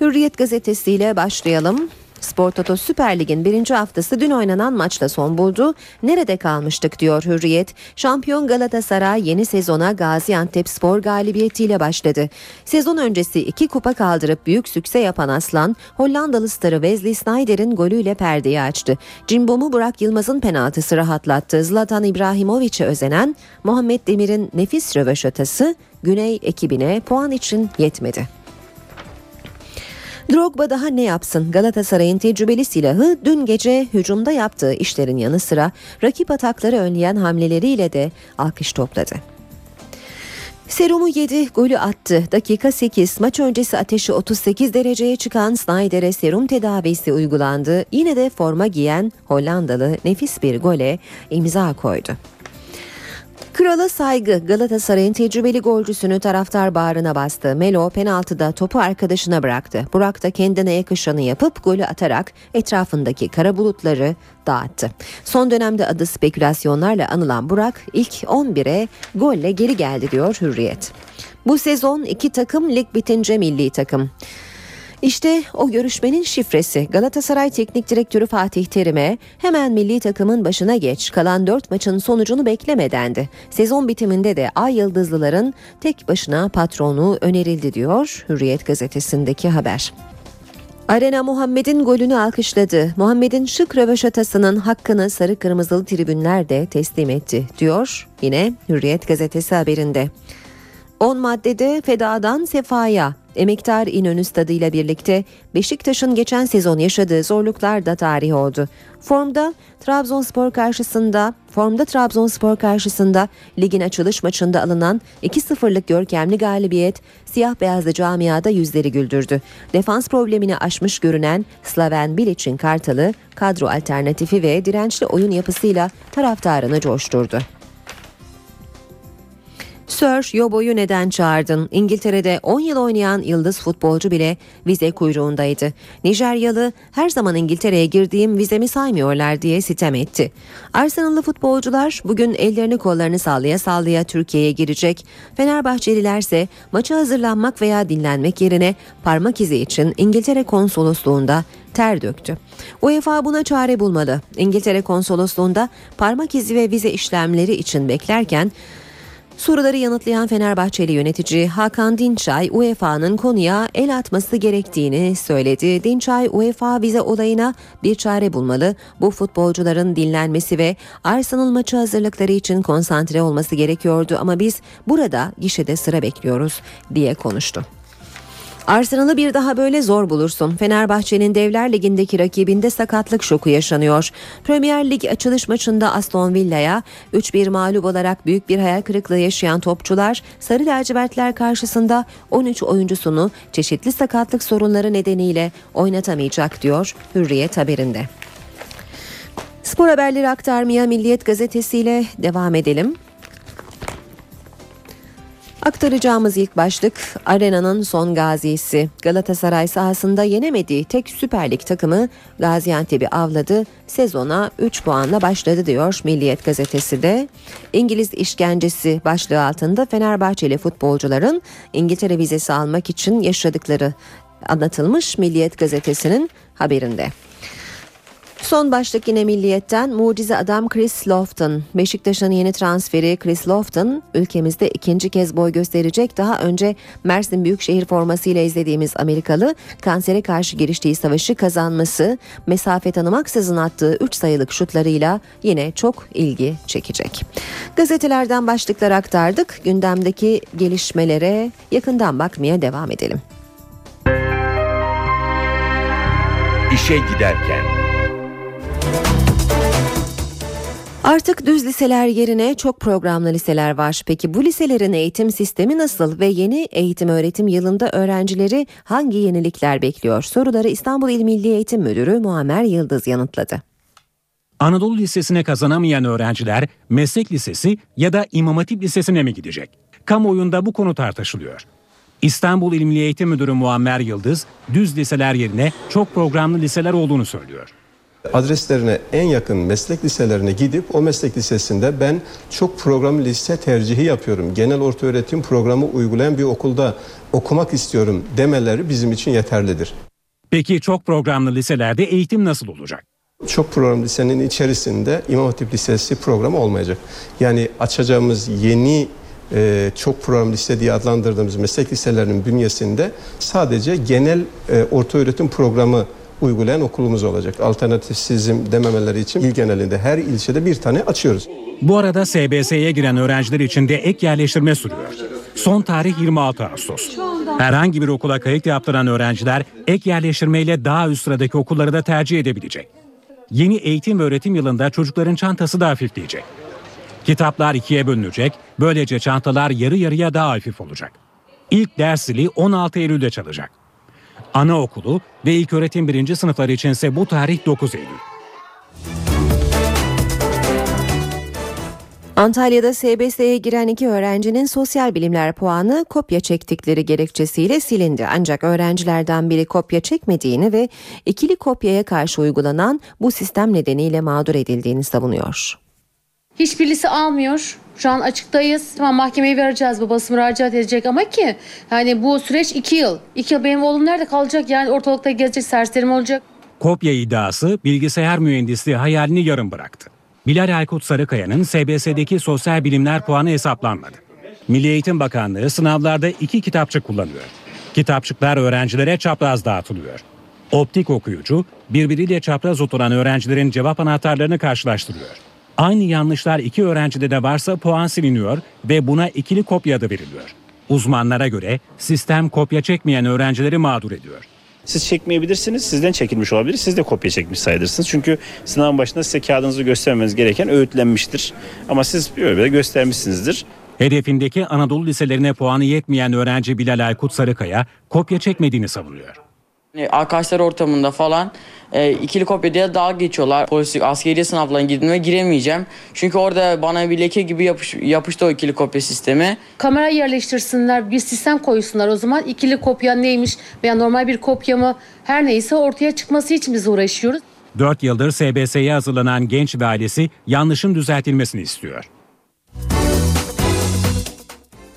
Hürriyet gazetesiyle başlayalım. Spor Toto Süper Lig'in birinci haftası dün oynanan maçla son buldu. Nerede kalmıştık diyor Hürriyet. Şampiyon Galatasaray yeni sezona Gaziantep Spor galibiyetiyle başladı. Sezon öncesi iki kupa kaldırıp büyük sükse yapan Aslan, Hollandalı starı Wesley Sneijder'in golüyle perdeyi açtı. Cimbom'u Burak Yılmaz'ın penaltısı rahatlattı. Zlatan İbrahimovic'e özenen Muhammed Demir'in nefis röveşatası Güney ekibine puan için yetmedi. Drogba daha ne yapsın? Galatasaray'ın tecrübeli silahı dün gece hücumda yaptığı işlerin yanı sıra rakip atakları önleyen hamleleriyle de alkış topladı. Serumu 7 golü attı. Dakika 8 maç öncesi ateşi 38 dereceye çıkan Snyder'e serum tedavisi uygulandı. Yine de forma giyen Hollandalı nefis bir gole imza koydu. Krala saygı Galatasaray'ın tecrübeli golcüsünü taraftar bağrına bastı. Melo penaltıda topu arkadaşına bıraktı. Burak da kendine yakışanı yapıp golü atarak etrafındaki kara bulutları dağıttı. Son dönemde adı spekülasyonlarla anılan Burak ilk 11'e golle geri geldi diyor Hürriyet. Bu sezon iki takım lig bitince milli takım. İşte o görüşmenin şifresi Galatasaray Teknik Direktörü Fatih Terim'e hemen milli takımın başına geç kalan 4 maçın sonucunu beklemedendi. Sezon bitiminde de Ay Yıldızlıların tek başına patronu önerildi diyor Hürriyet gazetesindeki haber. Arena Muhammed'in golünü alkışladı. Muhammed'in şık röveşatasının hakkını sarı kırmızılı tribünler de teslim etti diyor yine Hürriyet gazetesi haberinde. 10 maddede fedadan sefaya Emektar İnönü stadıyla birlikte Beşiktaş'ın geçen sezon yaşadığı zorluklar da tarih oldu. Formda Trabzonspor karşısında formda Trabzonspor karşısında ligin açılış maçında alınan 2-0'lık görkemli galibiyet siyah beyazlı camiada yüzleri güldürdü. Defans problemini aşmış görünen Slaven Bilic'in Kartalı kadro alternatifi ve dirençli oyun yapısıyla taraftarını coşturdu. Sir Yobo'yu neden çağırdın? İngiltere'de 10 yıl oynayan yıldız futbolcu bile vize kuyruğundaydı. Nijeryalı her zaman İngiltere'ye girdiğim vizemi saymıyorlar diye sitem etti. Arsenal'lı futbolcular bugün ellerini kollarını sallaya sallaya Türkiye'ye girecek. Fenerbahçelilerse maça hazırlanmak veya dinlenmek yerine parmak izi için İngiltere konsolosluğunda ter döktü. UEFA buna çare bulmalı. İngiltere konsolosluğunda parmak izi ve vize işlemleri için beklerken Soruları yanıtlayan Fenerbahçeli yönetici Hakan Dinçay UEFA'nın konuya el atması gerektiğini söyledi. Dinçay UEFA vize olayına bir çare bulmalı. Bu futbolcuların dinlenmesi ve Arsenal maçı hazırlıkları için konsantre olması gerekiyordu ama biz burada gişede sıra bekliyoruz diye konuştu. Arsenal'ı bir daha böyle zor bulursun. Fenerbahçe'nin Devler Ligi'ndeki rakibinde sakatlık şoku yaşanıyor. Premier Lig açılış maçında Aston Villa'ya 3-1 mağlup olarak büyük bir hayal kırıklığı yaşayan topçular Sarı lacivertler karşısında 13 oyuncusunu çeşitli sakatlık sorunları nedeniyle oynatamayacak diyor Hürriyet haberinde. Spor haberleri aktarmaya Milliyet gazetesiyle devam edelim. Aktaracağımız ilk başlık Arena'nın son gazisi. Galatasaray sahasında yenemediği tek Süper Lig takımı Gaziantep'i avladı. Sezona 3 puanla başladı diyor Milliyet gazetesi de. İngiliz işkencesi başlığı altında Fenerbahçeli futbolcuların İngiltere vizesi almak için yaşadıkları anlatılmış Milliyet gazetesinin haberinde. Son başlık yine milliyetten mucize adam Chris Lofton. Beşiktaş'ın yeni transferi Chris Lofton ülkemizde ikinci kez boy gösterecek. Daha önce Mersin Büyükşehir formasıyla izlediğimiz Amerikalı kansere karşı giriştiği savaşı kazanması, mesafe tanımaksızın attığı 3 sayılık şutlarıyla yine çok ilgi çekecek. Gazetelerden başlıklar aktardık. Gündemdeki gelişmelere yakından bakmaya devam edelim. İşe giderken Artık düz liseler yerine çok programlı liseler var. Peki bu liselerin eğitim sistemi nasıl ve yeni eğitim öğretim yılında öğrencileri hangi yenilikler bekliyor? Soruları İstanbul İl Milli Eğitim Müdürü Muammer Yıldız yanıtladı. Anadolu Lisesi'ne kazanamayan öğrenciler meslek lisesi ya da İmam Hatip Lisesi'ne mi gidecek? Kamuoyunda bu konu tartışılıyor. İstanbul İl Milli Eğitim Müdürü Muammer Yıldız, düz liseler yerine çok programlı liseler olduğunu söylüyor adreslerine en yakın meslek liselerine gidip o meslek lisesinde ben çok programlı lise tercihi yapıyorum. Genel orta öğretim programı uygulayan bir okulda okumak istiyorum demeleri bizim için yeterlidir. Peki çok programlı liselerde eğitim nasıl olacak? Çok programlı lisenin içerisinde İmam Hatip Lisesi programı olmayacak. Yani açacağımız yeni e, çok programlı lise diye adlandırdığımız meslek liselerinin bünyesinde sadece genel e, orta öğretim programı uygulayan okulumuz olacak. Alternatifsizim dememeleri için il genelinde her ilçede bir tane açıyoruz. Bu arada SBS'ye giren öğrenciler için de ek yerleştirme sürüyor. Son tarih 26 Ağustos. Herhangi bir okula kayıt yaptıran öğrenciler ek yerleştirmeyle daha üst sıradaki okulları da tercih edebilecek. Yeni eğitim ve öğretim yılında çocukların çantası da hafifleyecek. Kitaplar ikiye bölünecek, böylece çantalar yarı yarıya daha hafif olacak. İlk ders zili 16 Eylül'de çalacak. Anaokulu ve ilköğretim birinci sınıfları içinse bu tarih 9 Eylül. Antalya'da SBS'ye giren iki öğrencinin sosyal bilimler puanı kopya çektikleri gerekçesiyle silindi. Ancak öğrencilerden biri kopya çekmediğini ve ikili kopyaya karşı uygulanan bu sistem nedeniyle mağdur edildiğini savunuyor. Hiçbirisi almıyor. Şu an açıktayız. Tamam mahkemeye vereceğiz. Babası müracaat edecek ama ki yani bu süreç iki yıl. İki yıl benim oğlum nerede kalacak? Yani ortalıkta gezecek serserim olacak. Kopya iddiası bilgisayar mühendisliği hayalini yarım bıraktı. Bilal Aykut Sarıkaya'nın SBS'deki sosyal bilimler puanı hesaplanmadı. Milli Eğitim Bakanlığı sınavlarda iki kitapçık kullanıyor. Kitapçıklar öğrencilere çapraz dağıtılıyor. Optik okuyucu birbiriyle çapraz oturan öğrencilerin cevap anahtarlarını karşılaştırıyor. Aynı yanlışlar iki öğrencide de varsa puan siliniyor ve buna ikili kopya adı veriliyor. Uzmanlara göre sistem kopya çekmeyen öğrencileri mağdur ediyor. Siz çekmeyebilirsiniz, sizden çekilmiş olabilir, siz de kopya çekmiş sayılırsınız. Çünkü sınavın başında size kağıdınızı göstermeniz gereken öğütlenmiştir. Ama siz böyle göstermişsinizdir. Hedefindeki Anadolu liselerine puanı yetmeyen öğrenci Bilal Aykut Sarıkaya kopya çekmediğini savunuyor. Hani arkadaşlar ortamında falan e, ikili kopya diye dalga geçiyorlar. Polislik askeri sınavlarına girdiğime giremeyeceğim. Çünkü orada bana bir leke gibi yapış, yapıştı o ikili kopya sistemi. Kamera yerleştirsinler, bir sistem koysunlar. O zaman ikili kopya neymiş veya normal bir kopya mı her neyse ortaya çıkması için biz uğraşıyoruz. 4 yıldır SBS'ye hazırlanan genç ve ailesi yanlışın düzeltilmesini istiyor.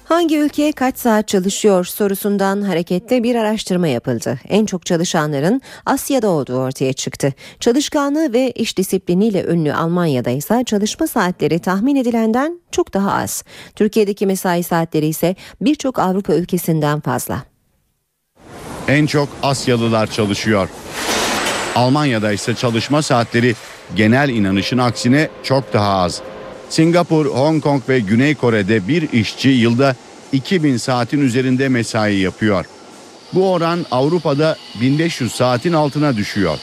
Hangi ülke kaç saat çalışıyor sorusundan hareketle bir araştırma yapıldı. En çok çalışanların Asya'da olduğu ortaya çıktı. Çalışkanlığı ve iş disipliniyle ünlü Almanya'da ise çalışma saatleri tahmin edilenden çok daha az. Türkiye'deki mesai saatleri ise birçok Avrupa ülkesinden fazla. En çok Asyalılar çalışıyor. Almanya'da ise çalışma saatleri genel inanışın aksine çok daha az. Singapur, Hong Kong ve Güney Kore'de bir işçi yılda 2000 saatin üzerinde mesai yapıyor. Bu oran Avrupa'da 1500 saatin altına düşüyor.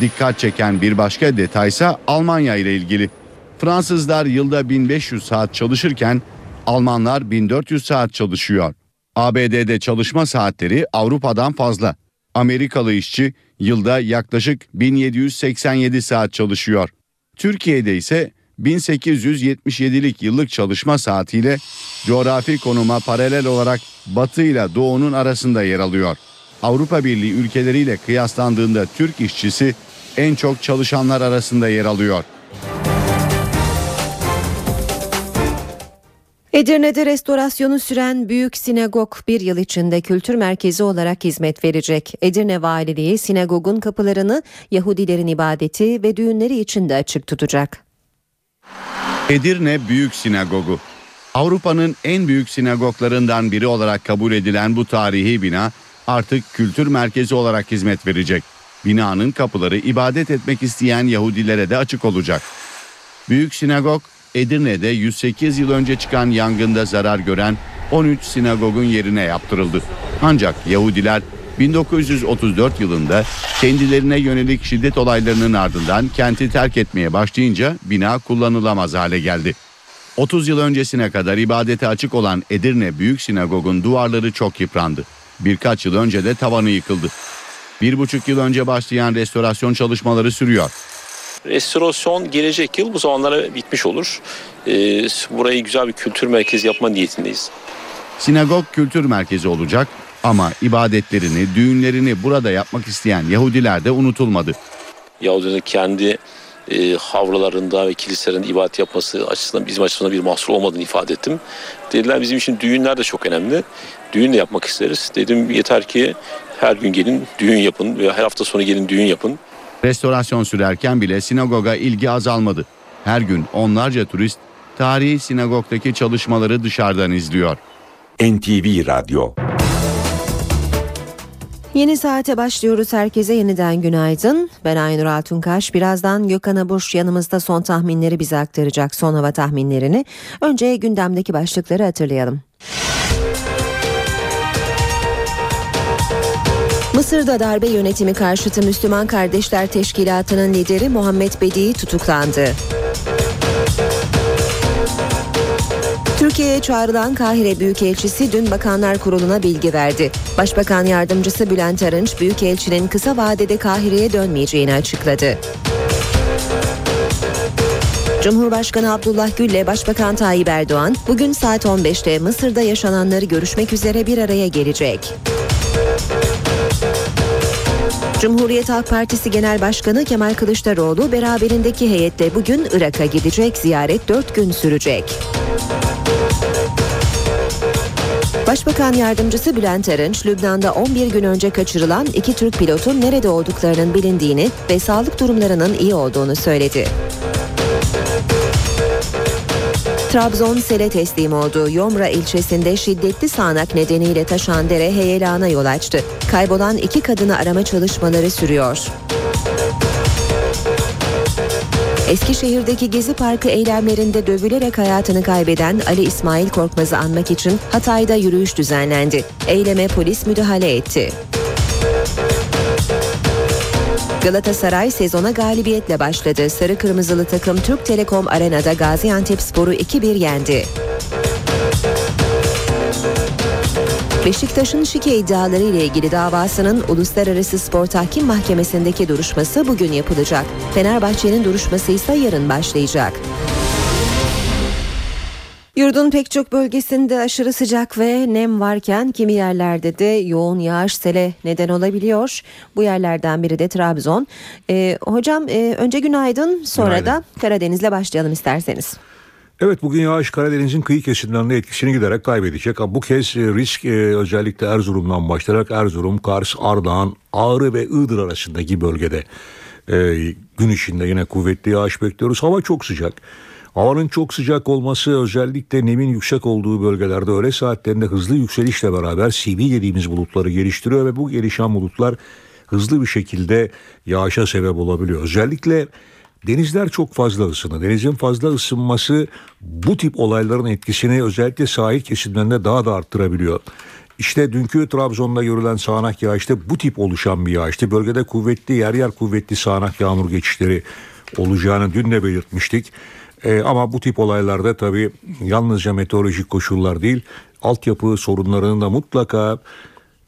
Dikkat çeken bir başka detaysa Almanya ile ilgili. Fransızlar yılda 1500 saat çalışırken Almanlar 1400 saat çalışıyor. ABD'de çalışma saatleri Avrupa'dan fazla. Amerikalı işçi yılda yaklaşık 1787 saat çalışıyor. Türkiye'de ise 1877'lik yıllık çalışma saatiyle coğrafi konuma paralel olarak Batı ile Doğu'nun arasında yer alıyor. Avrupa Birliği ülkeleriyle kıyaslandığında Türk işçisi en çok çalışanlar arasında yer alıyor. Edirne'de restorasyonu süren Büyük Sinagog bir yıl içinde kültür merkezi olarak hizmet verecek. Edirne Valiliği sinagogun kapılarını Yahudilerin ibadeti ve düğünleri için de açık tutacak. Edirne Büyük Sinagogu Avrupa'nın en büyük sinagoglarından biri olarak kabul edilen bu tarihi bina artık kültür merkezi olarak hizmet verecek. Binanın kapıları ibadet etmek isteyen Yahudilere de açık olacak. Büyük Sinagog Edirne'de 108 yıl önce çıkan yangında zarar gören 13 sinagogun yerine yaptırıldı. Ancak Yahudiler 1934 yılında kendilerine yönelik şiddet olaylarının ardından kenti terk etmeye başlayınca bina kullanılamaz hale geldi. 30 yıl öncesine kadar ibadete açık olan Edirne Büyük Sinagog'un duvarları çok yıprandı. Birkaç yıl önce de tavanı yıkıldı. Bir buçuk yıl önce başlayan restorasyon çalışmaları sürüyor. Restorasyon gelecek yıl bu zamanlara bitmiş olur. Ee, burayı güzel bir kültür merkezi yapma niyetindeyiz. Sinagog kültür merkezi olacak ama ibadetlerini, düğünlerini burada yapmak isteyen Yahudiler de unutulmadı. Yahudilerin kendi e, havralarında ve kiliselerinde ibadet yapması açısından bizim açısından bir mahsur olmadığını ifade ettim. Dediler bizim için düğünler de çok önemli. Düğün de yapmak isteriz. Dedim yeter ki her gün gelin düğün yapın ve her hafta sonu gelin düğün yapın. Restorasyon sürerken bile sinagoga ilgi azalmadı. Her gün onlarca turist tarihi sinagogdaki çalışmaları dışarıdan izliyor. NTV Radyo Yeni saate başlıyoruz. Herkese yeniden günaydın. Ben Aynur Altunkaş. Birazdan Gökhan Abuş yanımızda son tahminleri bize aktaracak. Son hava tahminlerini. Önce gündemdeki başlıkları hatırlayalım. Mısır'da darbe yönetimi karşıtı Müslüman Kardeşler Teşkilatı'nın lideri Muhammed Bedi tutuklandı. Türkiye'ye çağrılan Kahire Büyükelçisi dün Bakanlar Kurulu'na bilgi verdi. Başbakan Yardımcısı Bülent Arınç, Büyükelçinin kısa vadede Kahire'ye dönmeyeceğini açıkladı. Cumhurbaşkanı Abdullah Gül ile Başbakan Tayyip Erdoğan bugün saat 15'te Mısır'da yaşananları görüşmek üzere bir araya gelecek. Cumhuriyet Halk Partisi Genel Başkanı Kemal Kılıçdaroğlu beraberindeki heyetle bugün Irak'a gidecek. Ziyaret 4 gün sürecek. Başbakan Yardımcısı Bülent Arınç, Lübnan'da 11 gün önce kaçırılan iki Türk pilotun nerede olduklarının bilindiğini ve sağlık durumlarının iyi olduğunu söyledi. Trabzon sele teslim oldu. Yomra ilçesinde şiddetli sağanak nedeniyle taşan dere heyelana yol açtı. Kaybolan iki kadını arama çalışmaları sürüyor. Eskişehir'deki Gezi Parkı eylemlerinde dövülerek hayatını kaybeden Ali İsmail Korkmaz'ı anmak için Hatay'da yürüyüş düzenlendi. Eyleme polis müdahale etti. Galatasaray sezona galibiyetle başladı. Sarı Kırmızılı takım Türk Telekom Arena'da Gaziantepspor'u 2-1 yendi. Beşiktaş'ın şike iddiaları ile ilgili davasının Uluslararası Spor Tahkim Mahkemesi'ndeki duruşması bugün yapılacak. Fenerbahçe'nin duruşması ise yarın başlayacak. Yurdun pek çok bölgesinde aşırı sıcak ve nem varken kimi yerlerde de yoğun yağış sele neden olabiliyor. Bu yerlerden biri de Trabzon. Ee, hocam e, önce günaydın sonra Günaydın. da Karadeniz'le başlayalım isterseniz. Evet bugün yağış Karadeniz'in kıyı kesimlerinde etkisini giderek kaybedecek. Bu kez e, risk e, özellikle Erzurum'dan başlayarak Erzurum, Kars, Ardahan, Ağrı ve Iğdır arasındaki bölgede e, gün içinde yine kuvvetli yağış bekliyoruz. Hava çok sıcak. Havanın çok sıcak olması özellikle nemin yüksek olduğu bölgelerde öğle saatlerinde hızlı yükselişle beraber CV dediğimiz bulutları geliştiriyor ve bu gelişen bulutlar hızlı bir şekilde yağışa sebep olabiliyor. Özellikle denizler çok fazla ısınır. Denizin fazla ısınması bu tip olayların etkisini özellikle sahil kesimlerinde daha da arttırabiliyor. İşte dünkü Trabzon'da görülen sağanak yağışta bu tip oluşan bir yağıştı. Bölgede kuvvetli yer yer kuvvetli sağanak yağmur geçişleri olacağını dün de belirtmiştik. Ee, ama bu tip olaylarda tabii yalnızca meteorolojik koşullar değil, altyapı sorunlarının da mutlaka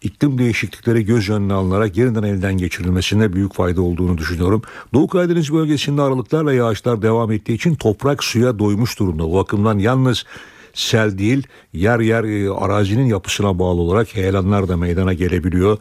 iklim değişiklikleri göz önüne alınarak yeniden elden geçirilmesine büyük fayda olduğunu düşünüyorum. Doğu Karadeniz bölgesinde aralıklarla yağışlar devam ettiği için toprak suya doymuş durumda. Bu bakımdan yalnız sel değil yer yer e, arazinin yapısına bağlı olarak heyelanlar da meydana gelebiliyor.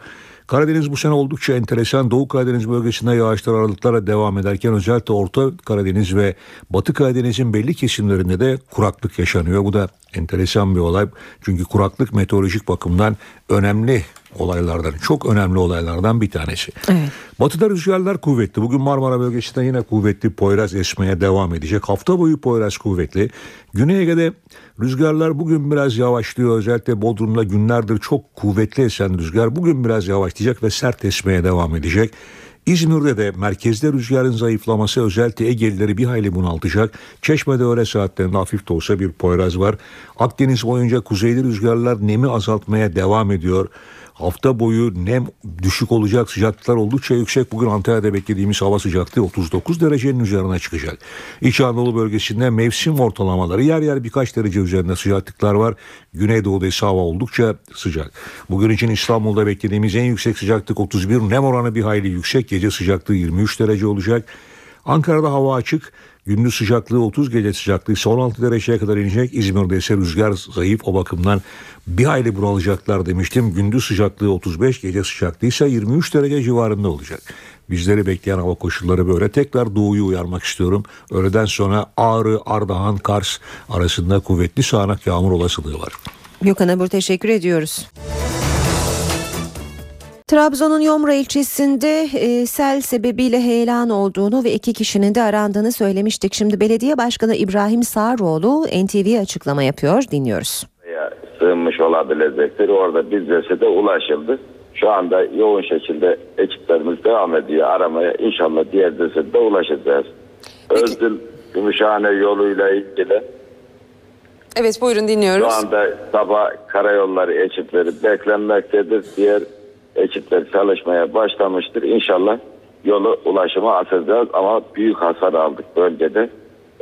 Karadeniz bu sene oldukça enteresan. Doğu Karadeniz bölgesinde yağışlar aralıklara devam ederken özellikle Orta Karadeniz ve Batı Karadeniz'in belli kesimlerinde de kuraklık yaşanıyor. Bu da enteresan bir olay. Çünkü kuraklık meteorolojik bakımdan önemli olaylardan, çok önemli olaylardan bir tanesi. Evet. Batıda rüzgarlar kuvvetli. Bugün Marmara bölgesinde yine kuvvetli Poyraz esmeye devam edecek. Hafta boyu Poyraz kuvvetli. Güney Ege'de rüzgarlar bugün biraz yavaşlıyor. Özellikle Bodrum'da günlerdir çok kuvvetli esen rüzgar bugün biraz yavaşlayacak ve sert esmeye devam edecek. İzmir'de de merkezde rüzgarın zayıflaması özellikle Egelileri bir hayli bunaltacak. Çeşme'de öğle saatlerinde hafif de olsa bir poyraz var. Akdeniz boyunca kuzeyli rüzgarlar nemi azaltmaya devam ediyor. Hafta boyu nem düşük olacak sıcaklıklar oldukça yüksek. Bugün Antalya'da beklediğimiz hava sıcaklığı 39 derecenin üzerine çıkacak. İç Anadolu bölgesinde mevsim ortalamaları yer yer birkaç derece üzerinde sıcaklıklar var. Güneydoğu'da ise hava oldukça sıcak. Bugün için İstanbul'da beklediğimiz en yüksek sıcaklık 31. Nem oranı bir hayli yüksek. Gece sıcaklığı 23 derece olacak. Ankara'da hava açık. Gündüz sıcaklığı 30 gece sıcaklığı ise 16 dereceye kadar inecek. İzmir'de ise rüzgar zayıf o bakımdan bir hayli bunalacaklar demiştim. Gündüz sıcaklığı 35 gece sıcaklığı ise 23 derece civarında olacak. Bizleri bekleyen hava koşulları böyle. Tekrar doğuyu uyarmak istiyorum. Öğleden sonra Ağrı, Ardahan, Kars arasında kuvvetli sağanak yağmur olasılığı var. Gökhan Abur teşekkür ediyoruz. Trabzon'un Yomra ilçesinde e, sel sebebiyle heyelan olduğunu ve iki kişinin de arandığını söylemiştik. Şimdi belediye başkanı İbrahim Sağroğlu NTV'ye açıklama yapıyor. Dinliyoruz. Sığınmış olabilecektir. Orada bizlese de ulaşıldı. Şu anda yoğun şekilde ekiplerimiz devam ediyor aramaya. İnşallah diğer de ulaşacağız. Özdül Gümüşhane yoluyla ilgili Evet buyurun dinliyoruz. şu anda sabah karayolları ekipleri beklenmektedir. Diğer ekipler çalışmaya başlamıştır. İnşallah yolu ulaşıma açacağız ama büyük hasar aldık bölgede.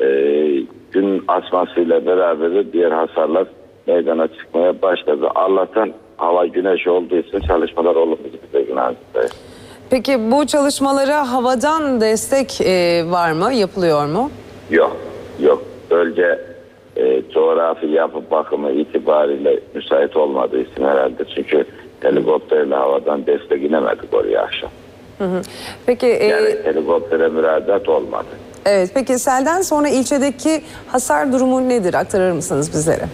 Ee, gün asmasıyla beraber de diğer hasarlar meydana çıkmaya başladı. Allah'tan hava güneş olduğu için çalışmalar olumlu gidiyor Günah'da. Peki bu çalışmalara havadan destek e, var mı? Yapılıyor mu? Yok, yok. Bölge e, coğrafi yapı bakımı itibariyle müsait olmadığı için herhalde. Çünkü helikopterle havadan destek inemedik oraya akşam. Hı hı. Peki e, Yani helikoptere müracaat olmadı. evet peki selden sonra ilçedeki hasar durumu nedir? Aktarır mısınız bizlere?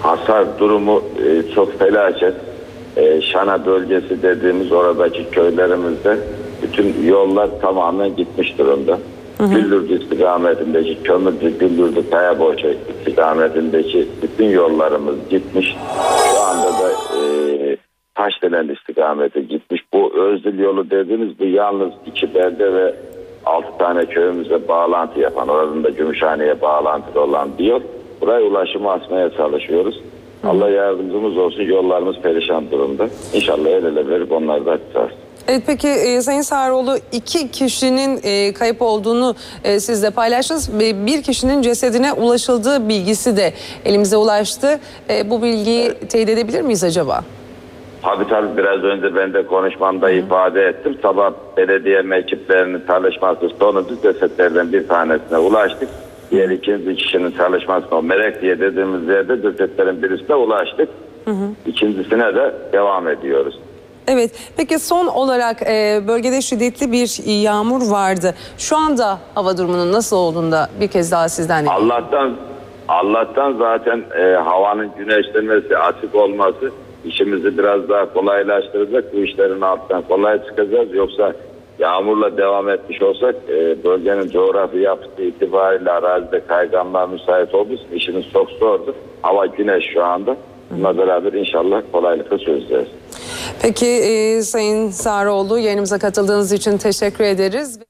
Hasar durumu e, çok felaket. E, Şana bölgesi dediğimiz oradaki köylerimizde bütün yollar tamamen gitmiş durumda. Güllürdü istikametindeki Kömürcü, Güllürdü, Kayaboğaça istikametindeki bütün yollarımız gitmiş. Şu anda da e, Taşdelen istikamete gitmiş. Bu Özdil yolu dediğimiz bu yalnız iki belde ve altı tane köyümüze bağlantı yapan, oradan da Gümüşhane'ye bağlantılı olan bir yol. Buraya ulaşımı açmaya çalışıyoruz. Allah yardımcımız olsun. Yollarımız perişan durumda. İnşallah el ele verip onları da açacağız. Evet peki e, Sayın Sağroğlu iki kişinin e, kayıp olduğunu e, siz de paylaştınız. ve Bir kişinin cesedine ulaşıldığı bilgisi de elimize ulaştı. E, bu bilgiyi teyit edebilir miyiz acaba? Tabii tabii biraz önce ben de konuşmamda ifade ettim. Sabah belediye ekiplerinin çalışması sonucu cesetlerden bir tanesine ulaştık. Diğer ikinci kişinin çalışmasına o Merek diye dediğimiz yerde cesetlerin birisine ulaştık. İkincisine de devam ediyoruz. Evet peki son olarak e, bölgede şiddetli bir yağmur vardı. Şu anda hava durumunun nasıl olduğunu da bir kez daha sizden. Allah'tan Allah'tan zaten e, havanın güneşlenmesi, açık olması işimizi biraz daha kolaylaştıracak. Bu işlerin altından kolay çıkacağız. Yoksa yağmurla devam etmiş olsak e, bölgenin coğrafi yapısı itibariyle arazide kayganlığa müsait olduğu için işimiz çok zordu. Hava güneş şu anda. Bununla beraber inşallah kolaylıkla çözeceğiz. Peki e, Sayın Sarıoğlu yayınımıza katıldığınız için teşekkür ederiz.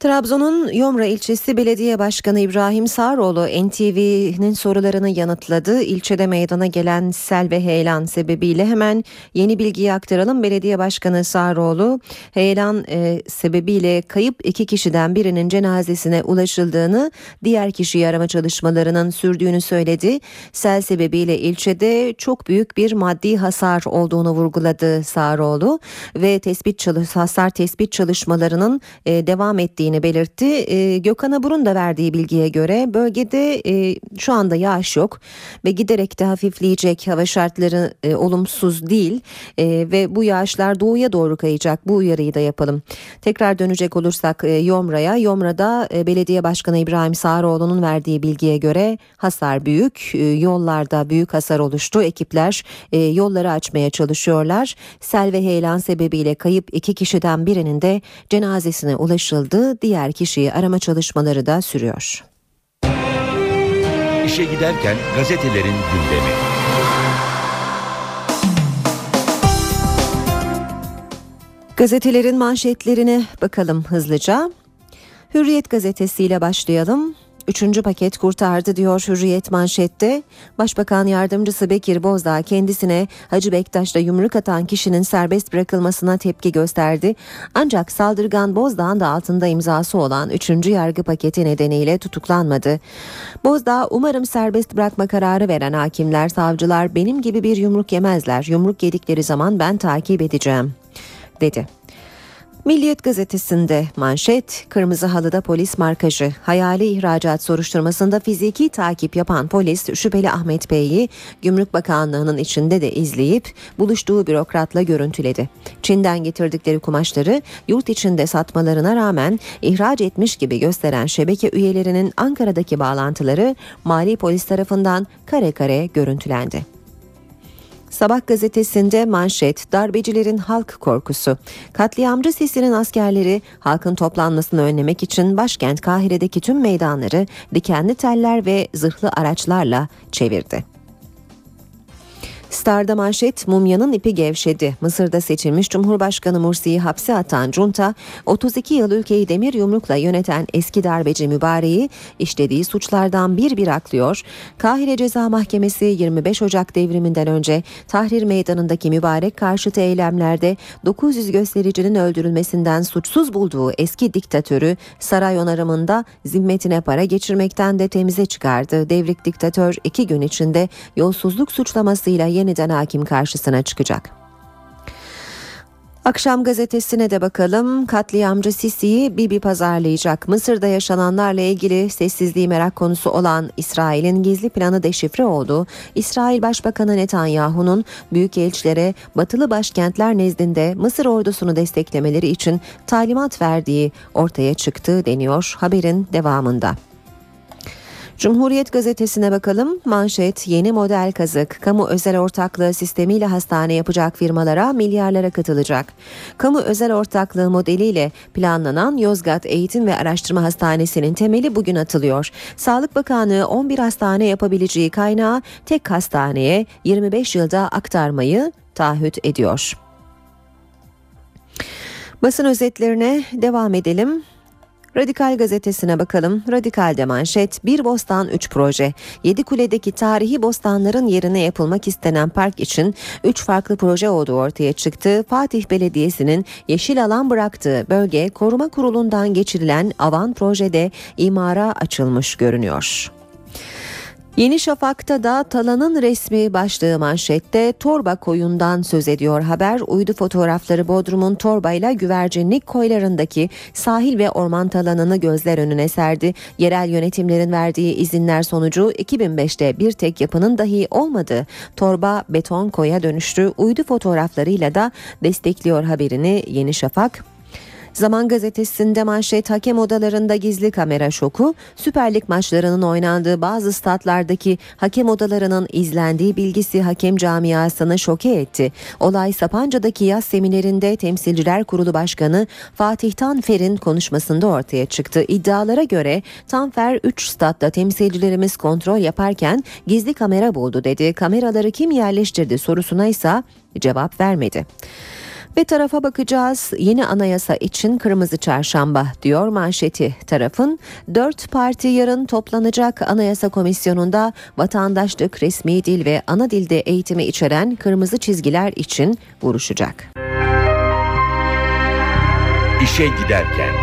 Trabzon'un Yomra ilçesi belediye başkanı İbrahim Sağroğlu NTV'nin sorularını yanıtladı. İlçede meydana gelen sel ve heyelan sebebiyle hemen yeni bilgiyi aktaralım. Belediye başkanı Sağroğlu heyelan e, sebebiyle kayıp iki kişiden birinin cenazesine ulaşıldığını, diğer kişiyi arama çalışmalarının sürdüğünü söyledi. Sel sebebiyle ilçede çok büyük bir maddi hasar olduğunu vurguladı Sağroğlu ve tespit çalış hasar tespit çalışmalarının e, devam ettiğini belirtti. E, Gökhan Abur'un da verdiği bilgiye göre bölgede e, şu anda yağış yok ve giderek de hafifleyecek hava şartları e, olumsuz değil e, ve bu yağışlar doğuya doğru kayacak. Bu uyarıyı da yapalım. Tekrar dönecek olursak e, Yomra'ya. Yomra'da e, belediye başkanı İbrahim Sağroğlu'nun verdiği bilgiye göre hasar büyük. E, yollarda büyük hasar oluştu. Ekipler e, yolları açmaya çalışıyorlar. Sel ve heyelan sebebiyle kayıp iki kişiden birinin de cenazesine ulaşıldı. Diğer kişiyi arama çalışmaları da sürüyor. İşe giderken gazetelerin gündemi. Gazetelerin manşetlerine bakalım hızlıca. Hürriyet gazetesiyle başlayalım. Üçüncü paket kurtardı diyor Hürriyet manşette. Başbakan yardımcısı Bekir Bozdağ kendisine Hacı Bektaş'ta yumruk atan kişinin serbest bırakılmasına tepki gösterdi. Ancak saldırgan Bozdağ'ın da altında imzası olan üçüncü yargı paketi nedeniyle tutuklanmadı. Bozdağ umarım serbest bırakma kararı veren hakimler, savcılar benim gibi bir yumruk yemezler. Yumruk yedikleri zaman ben takip edeceğim dedi. Milliyet gazetesinde manşet, kırmızı halıda polis markajı, hayali ihracat soruşturmasında fiziki takip yapan polis şüpheli Ahmet Bey'i Gümrük Bakanlığı'nın içinde de izleyip buluştuğu bürokratla görüntüledi. Çin'den getirdikleri kumaşları yurt içinde satmalarına rağmen ihraç etmiş gibi gösteren şebeke üyelerinin Ankara'daki bağlantıları mali polis tarafından kare kare görüntülendi. Sabah gazetesinde manşet darbecilerin halk korkusu. Katliamcı Sisi'nin askerleri halkın toplanmasını önlemek için başkent Kahire'deki tüm meydanları dikenli teller ve zırhlı araçlarla çevirdi. Star'da manşet mumyanın ipi gevşedi. Mısır'da seçilmiş Cumhurbaşkanı Mursi'yi hapse atan junta 32 yıl ülkeyi demir yumrukla yöneten eski darbeci mübareği işlediği suçlardan bir bir aklıyor. Kahire Ceza Mahkemesi 25 Ocak devriminden önce Tahrir Meydanı'ndaki mübarek karşıtı eylemlerde 900 göstericinin öldürülmesinden suçsuz bulduğu eski diktatörü saray onarımında zimmetine para geçirmekten de temize çıkardı. Devrik diktatör iki gün içinde yolsuzluk suçlamasıyla yeniden hakim karşısına çıkacak. Akşam gazetesine de bakalım. Katliamcı Sisi'yi Bibi pazarlayacak. Mısır'da yaşananlarla ilgili sessizliği merak konusu olan İsrail'in gizli planı deşifre oldu. İsrail Başbakanı Netanyahu'nun büyükelçilere batılı başkentler nezdinde Mısır ordusunu desteklemeleri için talimat verdiği ortaya çıktı deniyor haberin devamında. Cumhuriyet gazetesine bakalım. Manşet yeni model kazık. Kamu özel ortaklığı sistemiyle hastane yapacak firmalara milyarlara katılacak. Kamu özel ortaklığı modeliyle planlanan Yozgat Eğitim ve Araştırma Hastanesi'nin temeli bugün atılıyor. Sağlık Bakanlığı 11 hastane yapabileceği kaynağı tek hastaneye 25 yılda aktarmayı taahhüt ediyor. Basın özetlerine devam edelim. Radikal gazetesine bakalım. Radikal'de manşet bir bostan 3 proje. Yedikule'deki tarihi bostanların yerine yapılmak istenen park için 3 farklı proje olduğu ortaya çıktı. Fatih Belediyesi'nin yeşil alan bıraktığı bölge koruma kurulundan geçirilen avan projede imara açılmış görünüyor. Yeni Şafak'ta da Talan'ın resmi başlığı manşette torba koyundan söz ediyor haber. Uydu fotoğrafları Bodrum'un torbayla güvercinlik koylarındaki sahil ve orman talanını gözler önüne serdi. Yerel yönetimlerin verdiği izinler sonucu 2005'te bir tek yapının dahi olmadı. Torba beton koya dönüştü. Uydu fotoğraflarıyla da destekliyor haberini Yeni Şafak. Zaman gazetesinde manşet hakem odalarında gizli kamera şoku, Süper Lig maçlarının oynandığı bazı statlardaki hakem odalarının izlendiği bilgisi hakem camiasını şoke etti. Olay Sapanca'daki yaz seminerinde Temsilciler Kurulu Başkanı Fatih Tanfer'in konuşmasında ortaya çıktı. İddialara göre Tanfer 3 statta temsilcilerimiz kontrol yaparken gizli kamera buldu dedi. Kameraları kim yerleştirdi sorusuna ise cevap vermedi. Ve tarafa bakacağız. Yeni anayasa için kırmızı çarşamba diyor manşeti tarafın. Dört parti yarın toplanacak anayasa komisyonunda vatandaşlık, resmi dil ve ana dilde eğitimi içeren kırmızı çizgiler için vuruşacak. İşe giderken.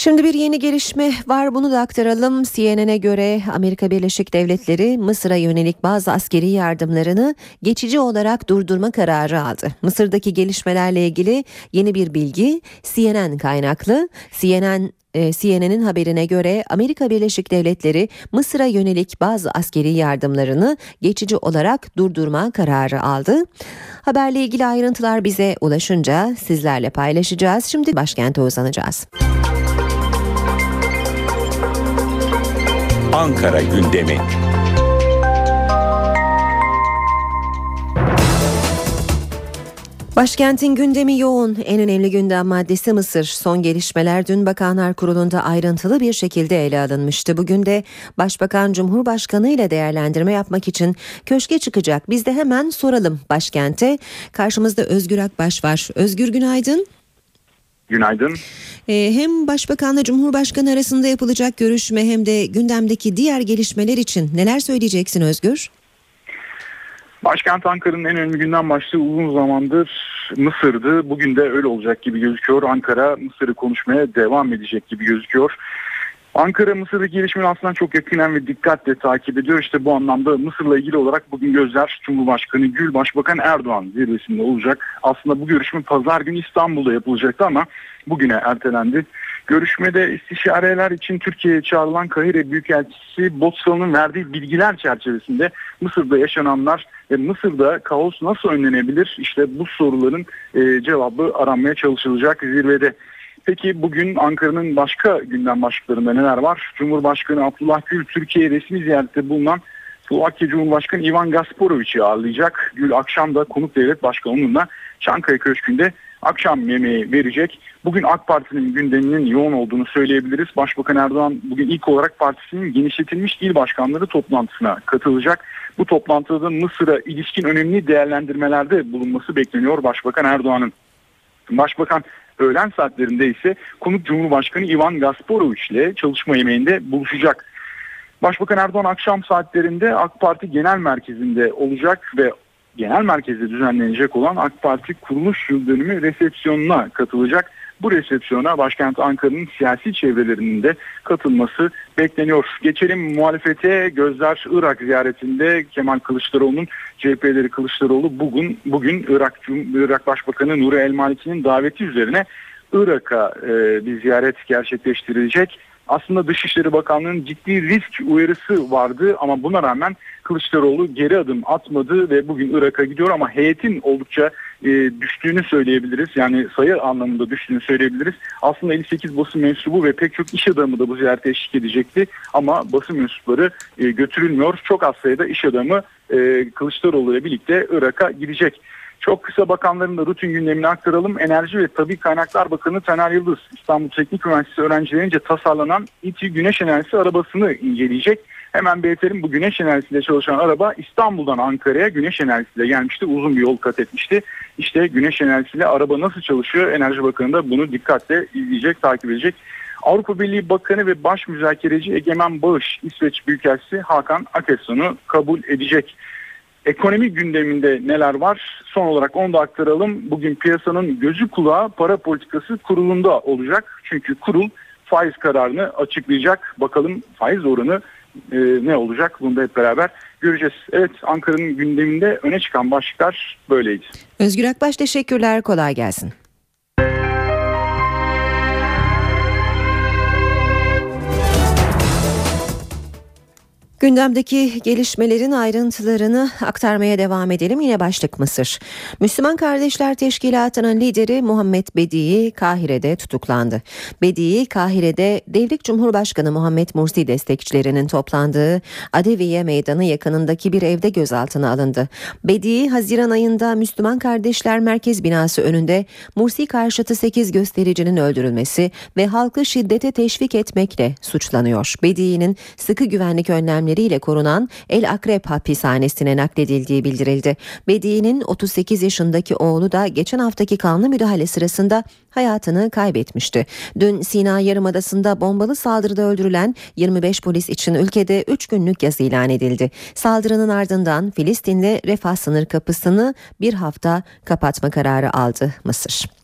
Şimdi bir yeni gelişme var bunu da aktaralım. CNN'e göre Amerika Birleşik Devletleri Mısır'a yönelik bazı askeri yardımlarını geçici olarak durdurma kararı aldı. Mısır'daki gelişmelerle ilgili yeni bir bilgi CNN kaynaklı. CNN e, CNN'in haberine göre Amerika Birleşik Devletleri Mısır'a yönelik bazı askeri yardımlarını geçici olarak durdurma kararı aldı. Haberle ilgili ayrıntılar bize ulaşınca sizlerle paylaşacağız. Şimdi başkente uzanacağız. Ankara gündemi. Başkentin gündemi yoğun. En önemli gündem maddesi Mısır. Son gelişmeler dün Bakanlar Kurulu'nda ayrıntılı bir şekilde ele alınmıştı. Bugün de Başbakan Cumhurbaşkanı ile değerlendirme yapmak için köşke çıkacak. Biz de hemen soralım başkente. Karşımızda Özgür Akbaş var. Özgür günaydın. Günaydın. Ee, hem Başbakanla Cumhurbaşkanı arasında yapılacak görüşme hem de gündemdeki diğer gelişmeler için neler söyleyeceksin Özgür? Başkent Ankara'nın en önemli gündem başlığı uzun zamandır Mısır'dı. Bugün de öyle olacak gibi gözüküyor. Ankara Mısır'ı konuşmaya devam edecek gibi gözüküyor. Ankara Mısır'daki gelişmeleri aslında çok yakinen ve dikkatle takip ediyor. İşte bu anlamda Mısır'la ilgili olarak bugün gözler Cumhurbaşkanı Gül, Başbakan Erdoğan zirvesinde olacak. Aslında bu görüşme pazar günü İstanbul'da yapılacaktı ama bugüne ertelendi. Görüşmede istişareler için Türkiye'ye çağrılan Kahire Büyükelçisi Botsal'ın verdiği bilgiler çerçevesinde Mısır'da yaşananlar ve Mısır'da kaos nasıl önlenebilir? İşte bu soruların e, cevabı aranmaya çalışılacak zirvede. Peki bugün Ankara'nın başka gündem başlıklarında neler var? Cumhurbaşkanı Abdullah Gül Türkiye resmi ziyarette bulunan Slovakya Cumhurbaşkanı Ivan Gasparovic'i ağırlayacak. Gül akşam da konuk devlet başkanlığında Çankaya Köşkü'nde akşam yemeği verecek. Bugün AK Parti'nin gündeminin yoğun olduğunu söyleyebiliriz. Başbakan Erdoğan bugün ilk olarak partisinin genişletilmiş il başkanları toplantısına katılacak. Bu toplantıda Mısır'a ilişkin önemli değerlendirmelerde bulunması bekleniyor Başbakan Erdoğan'ın. Başbakan öğlen saatlerinde ise konuk Cumhurbaşkanı Ivan Gasporovic ile çalışma yemeğinde buluşacak. Başbakan Erdoğan akşam saatlerinde AK Parti Genel Merkezi'nde olacak ve genel merkezde düzenlenecek olan AK Parti kuruluş yıl dönümü resepsiyonuna katılacak. Bu resepsiyona başkent Ankara'nın siyasi çevrelerinin de katılması bekleniyor. Geçelim muhalefete gözler Irak ziyaretinde Kemal Kılıçdaroğlu'nun CHP'leri Kılıçdaroğlu bugün bugün Irak Irak Başbakanı Nuri El Maliki'nin daveti üzerine Irak'a e, bir ziyaret gerçekleştirilecek. Aslında Dışişleri Bakanlığı'nın ciddi risk uyarısı vardı ama buna rağmen Kılıçdaroğlu geri adım atmadı ve bugün Irak'a gidiyor ama heyetin oldukça e, düştüğünü söyleyebiliriz. Yani sayı anlamında düştüğünü söyleyebiliriz. Aslında 58 basın mensubu ve pek çok iş adamı da bu ziyarete eşlik edecekti ama basın mensupları e, götürülmüyor. Çok az sayıda iş adamı e, Kılıçdaroğlu ile birlikte Irak'a gidecek. Çok kısa bakanların da rutin gündemini aktaralım. Enerji ve Tabi Kaynaklar Bakanı Taner Yıldız İstanbul Teknik Üniversitesi öğrencilerince tasarlanan İTİ Güneş Enerjisi arabasını inceleyecek. Hemen belirtelim bu güneş enerjisiyle çalışan araba İstanbul'dan Ankara'ya güneş enerjisiyle gelmişti. Uzun bir yol kat etmişti. İşte güneş enerjisiyle araba nasıl çalışıyor? Enerji Bakanı da bunu dikkatle izleyecek, takip edecek. Avrupa Birliği Bakanı ve Baş Müzakereci Egemen Bağış İsveç Büyükelçisi Hakan Akeson'u kabul edecek. Ekonomi gündeminde neler var? Son olarak onu da aktaralım. Bugün piyasanın gözü kulağı para politikası kurulunda olacak. Çünkü kurul faiz kararını açıklayacak. Bakalım faiz oranı e, ne olacak? Bunu da hep beraber göreceğiz. Evet Ankara'nın gündeminde öne çıkan başlıklar böyleydi. Özgür Akbaş teşekkürler. Kolay gelsin. Gündemdeki gelişmelerin ayrıntılarını aktarmaya devam edelim. Yine başlık Mısır. Müslüman Kardeşler Teşkilatı'nın lideri Muhammed Bedi'i Kahire'de tutuklandı. Bedi'i Kahire'de Devrik Cumhurbaşkanı Muhammed Mursi destekçilerinin toplandığı Adeviye Meydanı yakınındaki bir evde gözaltına alındı. Bedi Haziran ayında Müslüman Kardeşler Merkez Binası önünde Mursi karşıtı 8 göstericinin öldürülmesi ve halkı şiddete teşvik etmekle suçlanıyor. Bedi'nin sıkı güvenlik önlemleri önlemleriyle korunan El Akrep hapishanesine nakledildiği bildirildi. Bedi'nin 38 yaşındaki oğlu da geçen haftaki kanlı müdahale sırasında hayatını kaybetmişti. Dün Sina Yarımadası'nda bombalı saldırıda öldürülen 25 polis için ülkede 3 günlük yaz ilan edildi. Saldırının ardından Filistin'de refah sınır kapısını bir hafta kapatma kararı aldı Mısır.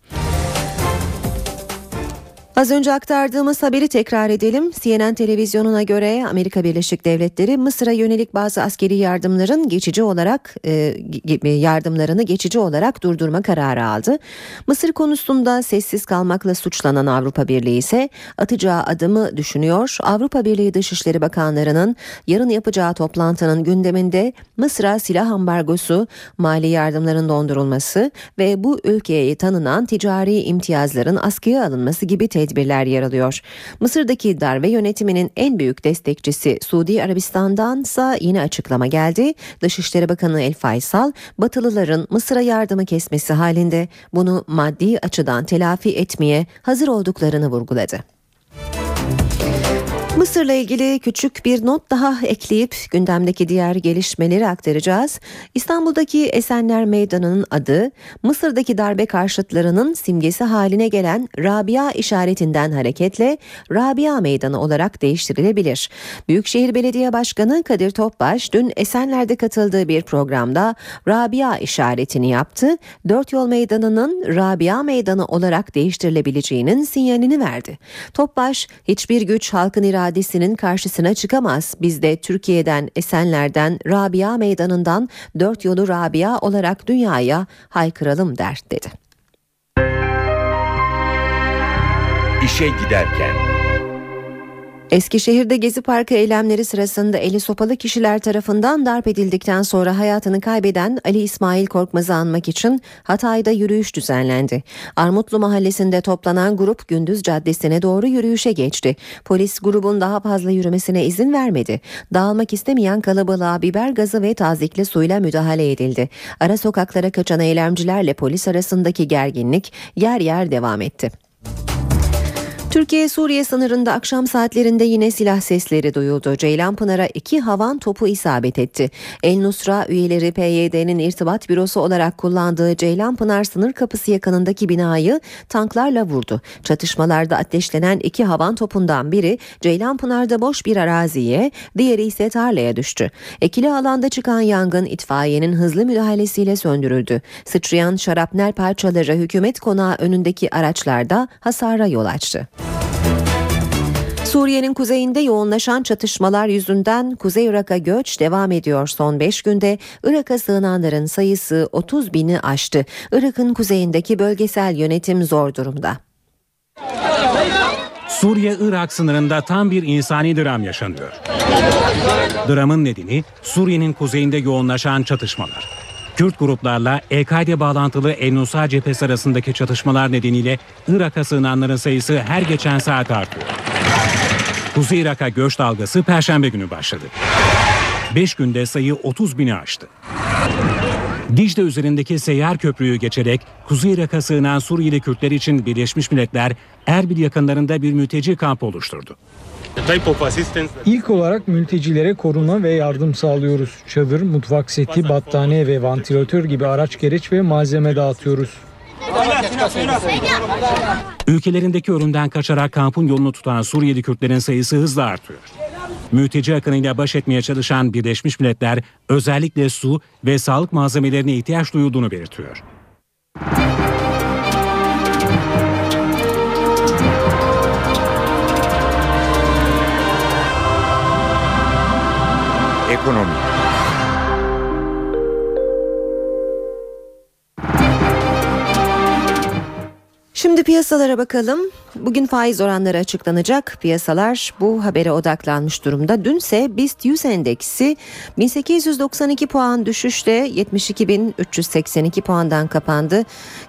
Az önce aktardığımız haberi tekrar edelim. CNN televizyonuna göre Amerika Birleşik Devletleri Mısır'a yönelik bazı askeri yardımların geçici olarak e, yardımlarını geçici olarak durdurma kararı aldı. Mısır konusunda sessiz kalmakla suçlanan Avrupa Birliği ise atacağı adımı düşünüyor. Avrupa Birliği Dışişleri Bakanlarının yarın yapacağı toplantının gündeminde Mısır'a silah ambargosu, mali yardımların dondurulması ve bu ülkeye tanınan ticari imtiyazların askıya alınması gibi tehditler tedbirler yer alıyor. Mısır'daki darbe yönetiminin en büyük destekçisi Suudi Arabistan'dansa yine açıklama geldi. Dışişleri Bakanı El Faysal, Batılıların Mısır'a yardımı kesmesi halinde bunu maddi açıdan telafi etmeye hazır olduklarını vurguladı. Mısır'la ilgili küçük bir not daha ekleyip gündemdeki diğer gelişmeleri aktaracağız. İstanbul'daki Esenler Meydanı'nın adı Mısır'daki darbe karşıtlarının simgesi haline gelen Rabia işaretinden hareketle Rabia Meydanı olarak değiştirilebilir. Büyükşehir Belediye Başkanı Kadir Topbaş dün Esenler'de katıldığı bir programda Rabia işaretini yaptı. Dört Yol Meydanı'nın Rabia Meydanı olarak değiştirilebileceğinin sinyalini verdi. Topbaş hiçbir güç halkın iradesi iradesinin karşısına çıkamaz. Biz de Türkiye'den, Esenler'den, Rabia Meydanı'ndan dört yolu Rabia olarak dünyaya haykıralım der dedi. İşe giderken Eskişehir'de Gezi Parkı eylemleri sırasında eli sopalı kişiler tarafından darp edildikten sonra hayatını kaybeden Ali İsmail Korkmaz'ı anmak için Hatay'da yürüyüş düzenlendi. Armutlu mahallesinde toplanan grup Gündüz Caddesi'ne doğru yürüyüşe geçti. Polis grubun daha fazla yürümesine izin vermedi. Dağılmak istemeyen kalabalığa biber gazı ve tazikli suyla müdahale edildi. Ara sokaklara kaçan eylemcilerle polis arasındaki gerginlik yer yer devam etti. Türkiye-Suriye sınırında akşam saatlerinde yine silah sesleri duyuldu. Ceylanpınar'a iki havan topu isabet etti. El Nusra üyeleri PYD'nin irtibat bürosu olarak kullandığı Ceylanpınar sınır kapısı yakınındaki binayı tanklarla vurdu. Çatışmalarda ateşlenen iki havan topundan biri Ceylanpınar'da boş bir araziye, diğeri ise tarlaya düştü. Ekili alanda çıkan yangın itfaiyenin hızlı müdahalesiyle söndürüldü. Sıçrayan şarapnel parçaları hükümet konağı önündeki araçlarda hasara yol açtı. Suriye'nin kuzeyinde yoğunlaşan çatışmalar yüzünden Kuzey Irak'a göç devam ediyor. Son 5 günde Irak'a sığınanların sayısı 30 bini aştı. Irak'ın kuzeyindeki bölgesel yönetim zor durumda. Suriye-Irak sınırında tam bir insani dram yaşanıyor. Dramın nedeni Suriye'nin kuzeyinde yoğunlaşan çatışmalar. Kürt gruplarla EKD bağlantılı Ennusra cephesi arasındaki çatışmalar nedeniyle Irak'a sığınanların sayısı her geçen saat artıyor. Kuzey Irak'a göç dalgası Perşembe günü başladı. 5 günde sayı 30 bini aştı. Dicle üzerindeki seyyar köprüyü geçerek Kuzey Irak'a sığınan Suriyeli Kürtler için Birleşmiş Milletler Erbil yakınlarında bir mülteci kampı oluşturdu. İlk olarak mültecilere korunma ve yardım sağlıyoruz. Çadır, mutfak seti, battaniye ve vantilatör gibi araç gereç ve malzeme dağıtıyoruz. Ülkelerindeki ölümden kaçarak kampın yolunu tutan Suriyeli Kürtlerin sayısı hızla artıyor. Mülteci akınıyla baş etmeye çalışan Birleşmiş Milletler özellikle su ve sağlık malzemelerine ihtiyaç duyulduğunu belirtiyor. Ekonomi Şimdi piyasalara bakalım. Bugün faiz oranları açıklanacak. Piyasalar bu habere odaklanmış durumda. Dünse BIST 100 endeksi 1892 puan düşüşle 72.382 puandan kapandı.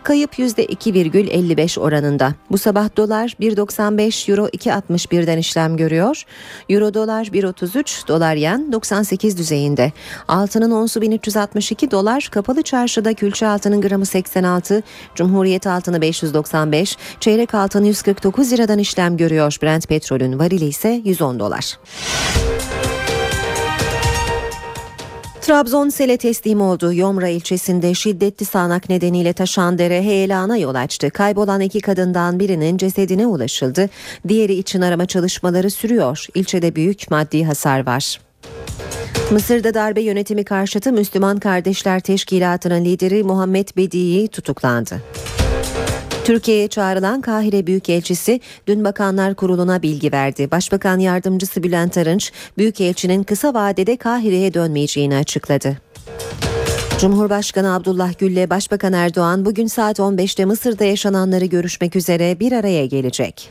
Kayıp %2,55 oranında. Bu sabah dolar 1.95 euro 2.61'den işlem görüyor. Euro dolar 1.33 dolar yen 98 düzeyinde. Altının onsu 1362 dolar. Kapalı çarşıda külçe altının gramı 86. Cumhuriyet altını 595. Çeyrek altın 149 liradan işlem görüyor. Brent petrolün varili ise 110 dolar. Trabzon sele teslim oldu. Yomra ilçesinde şiddetli sağanak nedeniyle taşan dere heyelana yol açtı. Kaybolan iki kadından birinin cesedine ulaşıldı. Diğeri için arama çalışmaları sürüyor. İlçede büyük maddi hasar var. Mısır'da darbe yönetimi karşıtı Müslüman Kardeşler Teşkilatı'nın lideri Muhammed Bedi'i tutuklandı. Türkiye'ye çağrılan Kahire Büyükelçisi dün Bakanlar Kurulu'na bilgi verdi. Başbakan Yardımcısı Bülent Arınç, Büyükelçinin kısa vadede Kahire'ye dönmeyeceğini açıkladı. Cumhurbaşkanı Abdullah Gül ile Başbakan Erdoğan bugün saat 15'te Mısır'da yaşananları görüşmek üzere bir araya gelecek.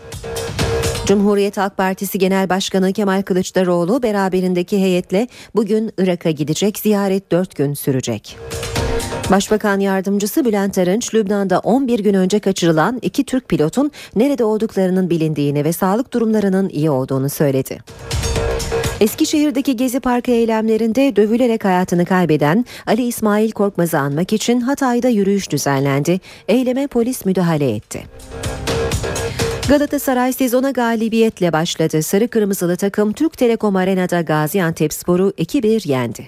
Cumhuriyet Halk Partisi Genel Başkanı Kemal Kılıçdaroğlu beraberindeki heyetle bugün Irak'a gidecek. Ziyaret 4 gün sürecek. Başbakan Yardımcısı Bülent Arınç, Lübnan'da 11 gün önce kaçırılan iki Türk pilotun nerede olduklarının bilindiğini ve sağlık durumlarının iyi olduğunu söyledi. Eskişehir'deki Gezi Parkı eylemlerinde dövülerek hayatını kaybeden Ali İsmail Korkmaz'ı anmak için Hatay'da yürüyüş düzenlendi. Eyleme polis müdahale etti. Galatasaray sezona galibiyetle başladı. Sarı kırmızılı takım Türk Telekom Arena'da Gaziantepspor'u 2-1 yendi.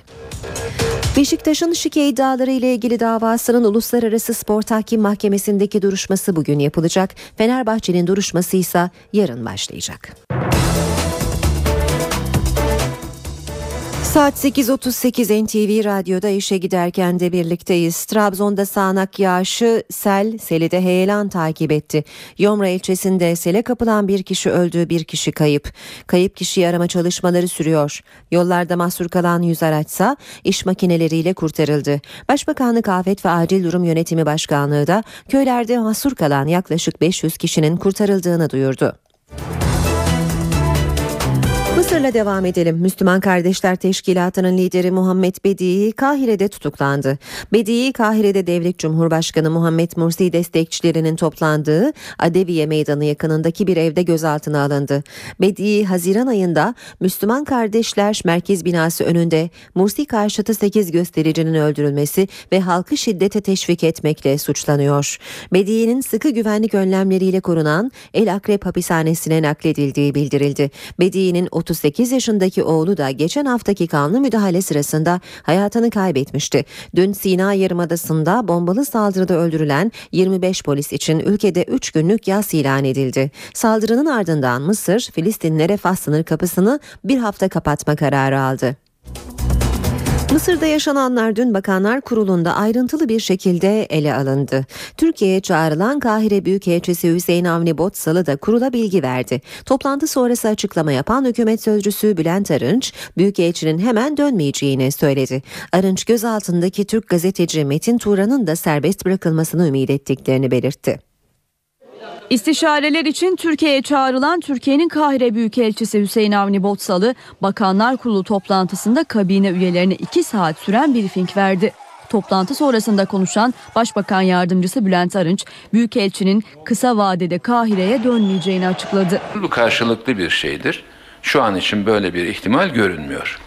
Beşiktaş'ın şike iddiaları ile ilgili davasının Uluslararası Spor Tahkim Mahkemesi'ndeki duruşması bugün yapılacak. Fenerbahçe'nin duruşması ise yarın başlayacak. Saat 8.38 NTV Radyo'da işe giderken de birlikteyiz. Trabzon'da sağanak yağışı sel, seli de heyelan takip etti. Yomra ilçesinde sele kapılan bir kişi öldü, bir kişi kayıp. Kayıp kişiyi arama çalışmaları sürüyor. Yollarda mahsur kalan yüz araçsa iş makineleriyle kurtarıldı. Başbakanlık Afet ve Acil Durum Yönetimi Başkanlığı da köylerde mahsur kalan yaklaşık 500 kişinin kurtarıldığını duyurdu. Mısır'la devam edelim. Müslüman Kardeşler Teşkilatı'nın lideri Muhammed Bedi'i Kahire'de tutuklandı. Bedi'i Kahire'de Devlet Cumhurbaşkanı Muhammed Mursi destekçilerinin toplandığı Adeviye Meydanı yakınındaki bir evde gözaltına alındı. Bedi Haziran ayında Müslüman Kardeşler Merkez Binası önünde Mursi karşıtı 8 göstericinin öldürülmesi ve halkı şiddete teşvik etmekle suçlanıyor. Bedi'nin sıkı güvenlik önlemleriyle korunan El Akrep hapishanesine nakledildiği bildirildi. Bedi'nin 38 yaşındaki oğlu da geçen haftaki kanlı müdahale sırasında hayatını kaybetmişti. Dün Sina Yarımadası'nda bombalı saldırıda öldürülen 25 polis için ülkede 3 günlük yas ilan edildi. Saldırının ardından Mısır, Filistinlere Fas sınır kapısını bir hafta kapatma kararı aldı. Mısır'da yaşananlar dün Bakanlar Kurulu'nda ayrıntılı bir şekilde ele alındı. Türkiye'ye çağrılan Kahire Büyükelçisi Hüseyin Avni Botsalı da kurula bilgi verdi. Toplantı sonrası açıklama yapan hükümet sözcüsü Bülent Arınç, Büyükelçinin hemen dönmeyeceğini söyledi. Arınç gözaltındaki Türk gazeteci Metin Turan'ın da serbest bırakılmasını ümit ettiklerini belirtti. İstişareler için Türkiye'ye çağrılan Türkiye'nin Kahire Büyükelçisi Hüseyin Avni Botsalı, Bakanlar Kurulu toplantısında kabine üyelerine 2 saat süren briefing verdi. Toplantı sonrasında konuşan Başbakan Yardımcısı Bülent Arınç, Büyükelçinin kısa vadede Kahire'ye dönmeyeceğini açıkladı. Bu karşılıklı bir şeydir. Şu an için böyle bir ihtimal görünmüyor.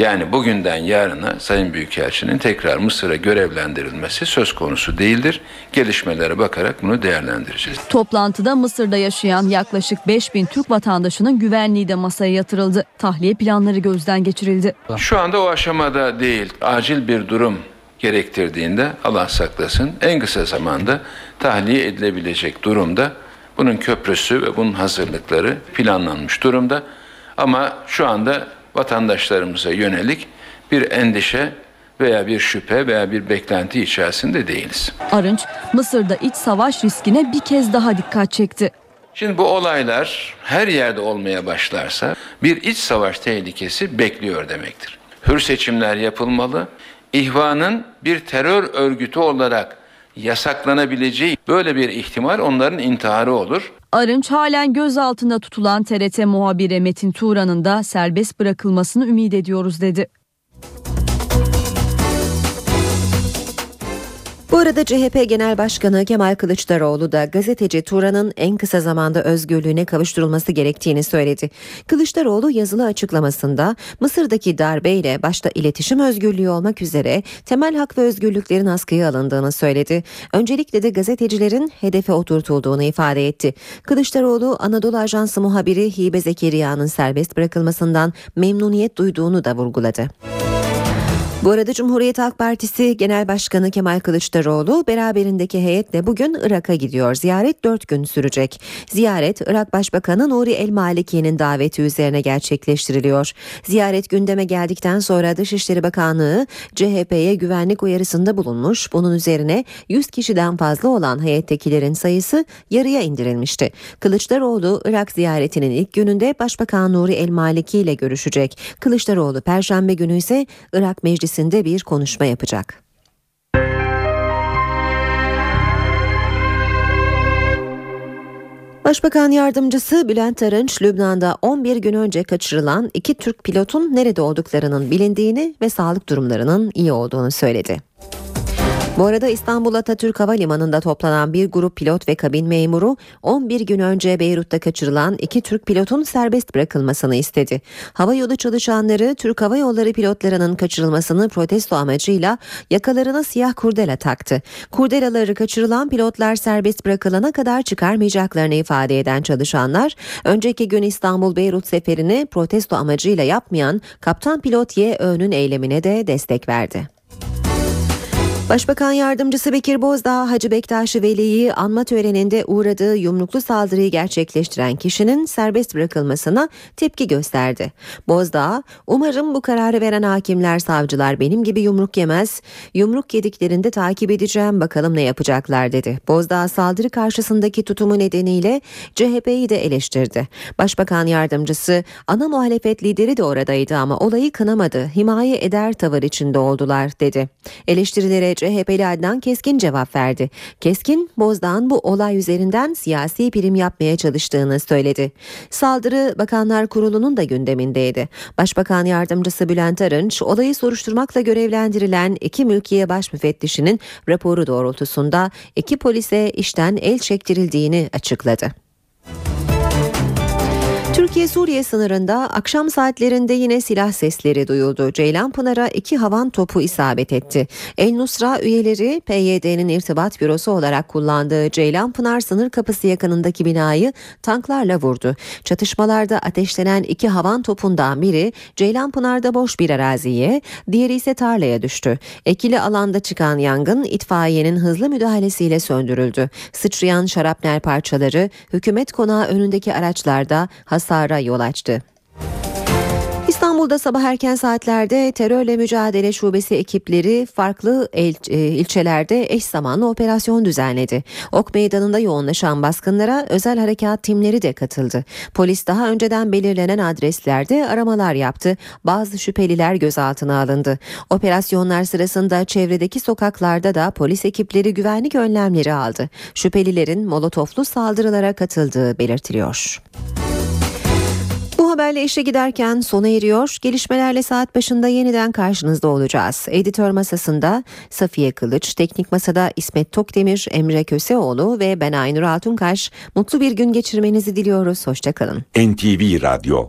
Yani bugünden yarına Sayın Büyükelçinin tekrar Mısır'a görevlendirilmesi söz konusu değildir. Gelişmelere bakarak bunu değerlendireceğiz. Toplantıda Mısır'da yaşayan yaklaşık 5000 Türk vatandaşının güvenliği de masaya yatırıldı. Tahliye planları gözden geçirildi. Şu anda o aşamada değil. Acil bir durum gerektirdiğinde Allah saklasın en kısa zamanda tahliye edilebilecek durumda bunun köprüsü ve bunun hazırlıkları planlanmış durumda. Ama şu anda vatandaşlarımıza yönelik bir endişe veya bir şüphe veya bir beklenti içerisinde değiliz. Arınç, Mısır'da iç savaş riskine bir kez daha dikkat çekti. Şimdi bu olaylar her yerde olmaya başlarsa bir iç savaş tehlikesi bekliyor demektir. Hür seçimler yapılmalı. İhvanın bir terör örgütü olarak yasaklanabileceği böyle bir ihtimal onların intiharı olur. Arınç halen gözaltında tutulan TRT muhabiri Metin Turan'ın da serbest bırakılmasını ümit ediyoruz dedi. Bu arada CHP Genel Başkanı Kemal Kılıçdaroğlu da gazeteci Turan'ın en kısa zamanda özgürlüğüne kavuşturulması gerektiğini söyledi. Kılıçdaroğlu yazılı açıklamasında Mısır'daki darbeyle başta iletişim özgürlüğü olmak üzere temel hak ve özgürlüklerin askıya alındığını söyledi. Öncelikle de gazetecilerin hedefe oturtulduğunu ifade etti. Kılıçdaroğlu Anadolu Ajansı muhabiri Hibe Zekeriya'nın serbest bırakılmasından memnuniyet duyduğunu da vurguladı. Bu arada Cumhuriyet Halk Partisi Genel Başkanı Kemal Kılıçdaroğlu beraberindeki heyetle bugün Irak'a gidiyor. Ziyaret 4 gün sürecek. Ziyaret Irak Başbakanı Nuri El Maliki'nin daveti üzerine gerçekleştiriliyor. Ziyaret gündeme geldikten sonra Dışişleri Bakanlığı CHP'ye güvenlik uyarısında bulunmuş. Bunun üzerine 100 kişiden fazla olan heyettekilerin sayısı yarıya indirilmişti. Kılıçdaroğlu Irak ziyaretinin ilk gününde Başbakan Nuri El Maliki ile görüşecek. Kılıçdaroğlu Perşembe günü ise Irak Meclisi Meclisi'nde bir konuşma yapacak. Başbakan yardımcısı Bülent Arınç, Lübnan'da 11 gün önce kaçırılan iki Türk pilotun nerede olduklarının bilindiğini ve sağlık durumlarının iyi olduğunu söyledi. Bu arada İstanbul Atatürk Havalimanı'nda toplanan bir grup pilot ve kabin memuru 11 gün önce Beyrut'ta kaçırılan iki Türk pilotun serbest bırakılmasını istedi. Hava yolu çalışanları Türk Hava Yolları pilotlarının kaçırılmasını protesto amacıyla yakalarına siyah kurdela taktı. Kurdelaları kaçırılan pilotlar serbest bırakılana kadar çıkarmayacaklarını ifade eden çalışanlar önceki gün İstanbul Beyrut seferini protesto amacıyla yapmayan kaptan pilot Y Ö'nün eylemine de destek verdi. Başbakan Yardımcısı Bekir Bozdağ, Hacı Bektaş Veli'yi anma töreninde uğradığı yumruklu saldırıyı gerçekleştiren kişinin serbest bırakılmasına tepki gösterdi. Bozdağ, umarım bu kararı veren hakimler, savcılar benim gibi yumruk yemez, yumruk yediklerinde takip edeceğim bakalım ne yapacaklar dedi. Bozdağ saldırı karşısındaki tutumu nedeniyle CHP'yi de eleştirdi. Başbakan Yardımcısı, ana muhalefet lideri de oradaydı ama olayı kınamadı, himaye eder tavır içinde oldular dedi. Eleştirilere CHP'li Adnan Keskin cevap verdi. Keskin, Bozdağ'ın bu olay üzerinden siyasi prim yapmaya çalıştığını söyledi. Saldırı Bakanlar Kurulu'nun da gündemindeydi. Başbakan Yardımcısı Bülent Arınç, olayı soruşturmakla görevlendirilen iki mülkiye baş müfettişinin raporu doğrultusunda iki polise işten el çektirildiğini açıkladı. Türkiye-Suriye sınırında akşam saatlerinde yine silah sesleri duyuldu. Ceylanpınar'a iki havan topu isabet etti. El Nusra üyeleri PYD'nin irtibat bürosu olarak kullandığı Ceylanpınar sınır kapısı yakınındaki binayı tanklarla vurdu. Çatışmalarda ateşlenen iki havan topundan biri Ceylanpınar'da boş bir araziye, diğeri ise tarlaya düştü. Ekili alanda çıkan yangın itfaiyenin hızlı müdahalesiyle söndürüldü. Sıçrayan şarapnel parçaları hükümet konağı önündeki araçlarda hasara yol açtı. İstanbul'da sabah erken saatlerde terörle mücadele şubesi ekipleri farklı il, e, ilçelerde eş zamanlı operasyon düzenledi. Ok meydanında yoğunlaşan baskınlara özel harekat timleri de katıldı. Polis daha önceden belirlenen adreslerde aramalar yaptı. Bazı şüpheliler gözaltına alındı. Operasyonlar sırasında çevredeki sokaklarda da polis ekipleri güvenlik önlemleri aldı. Şüphelilerin molotoflu saldırılara katıldığı belirtiliyor. Bu haberle işe giderken sona eriyor. Gelişmelerle saat başında yeniden karşınızda olacağız. Editör masasında Safiye Kılıç, teknik masada İsmet Tokdemir, Emre Köseoğlu ve ben Aynur Altunkaş. Mutlu bir gün geçirmenizi diliyoruz. Hoşçakalın. NTV Radyo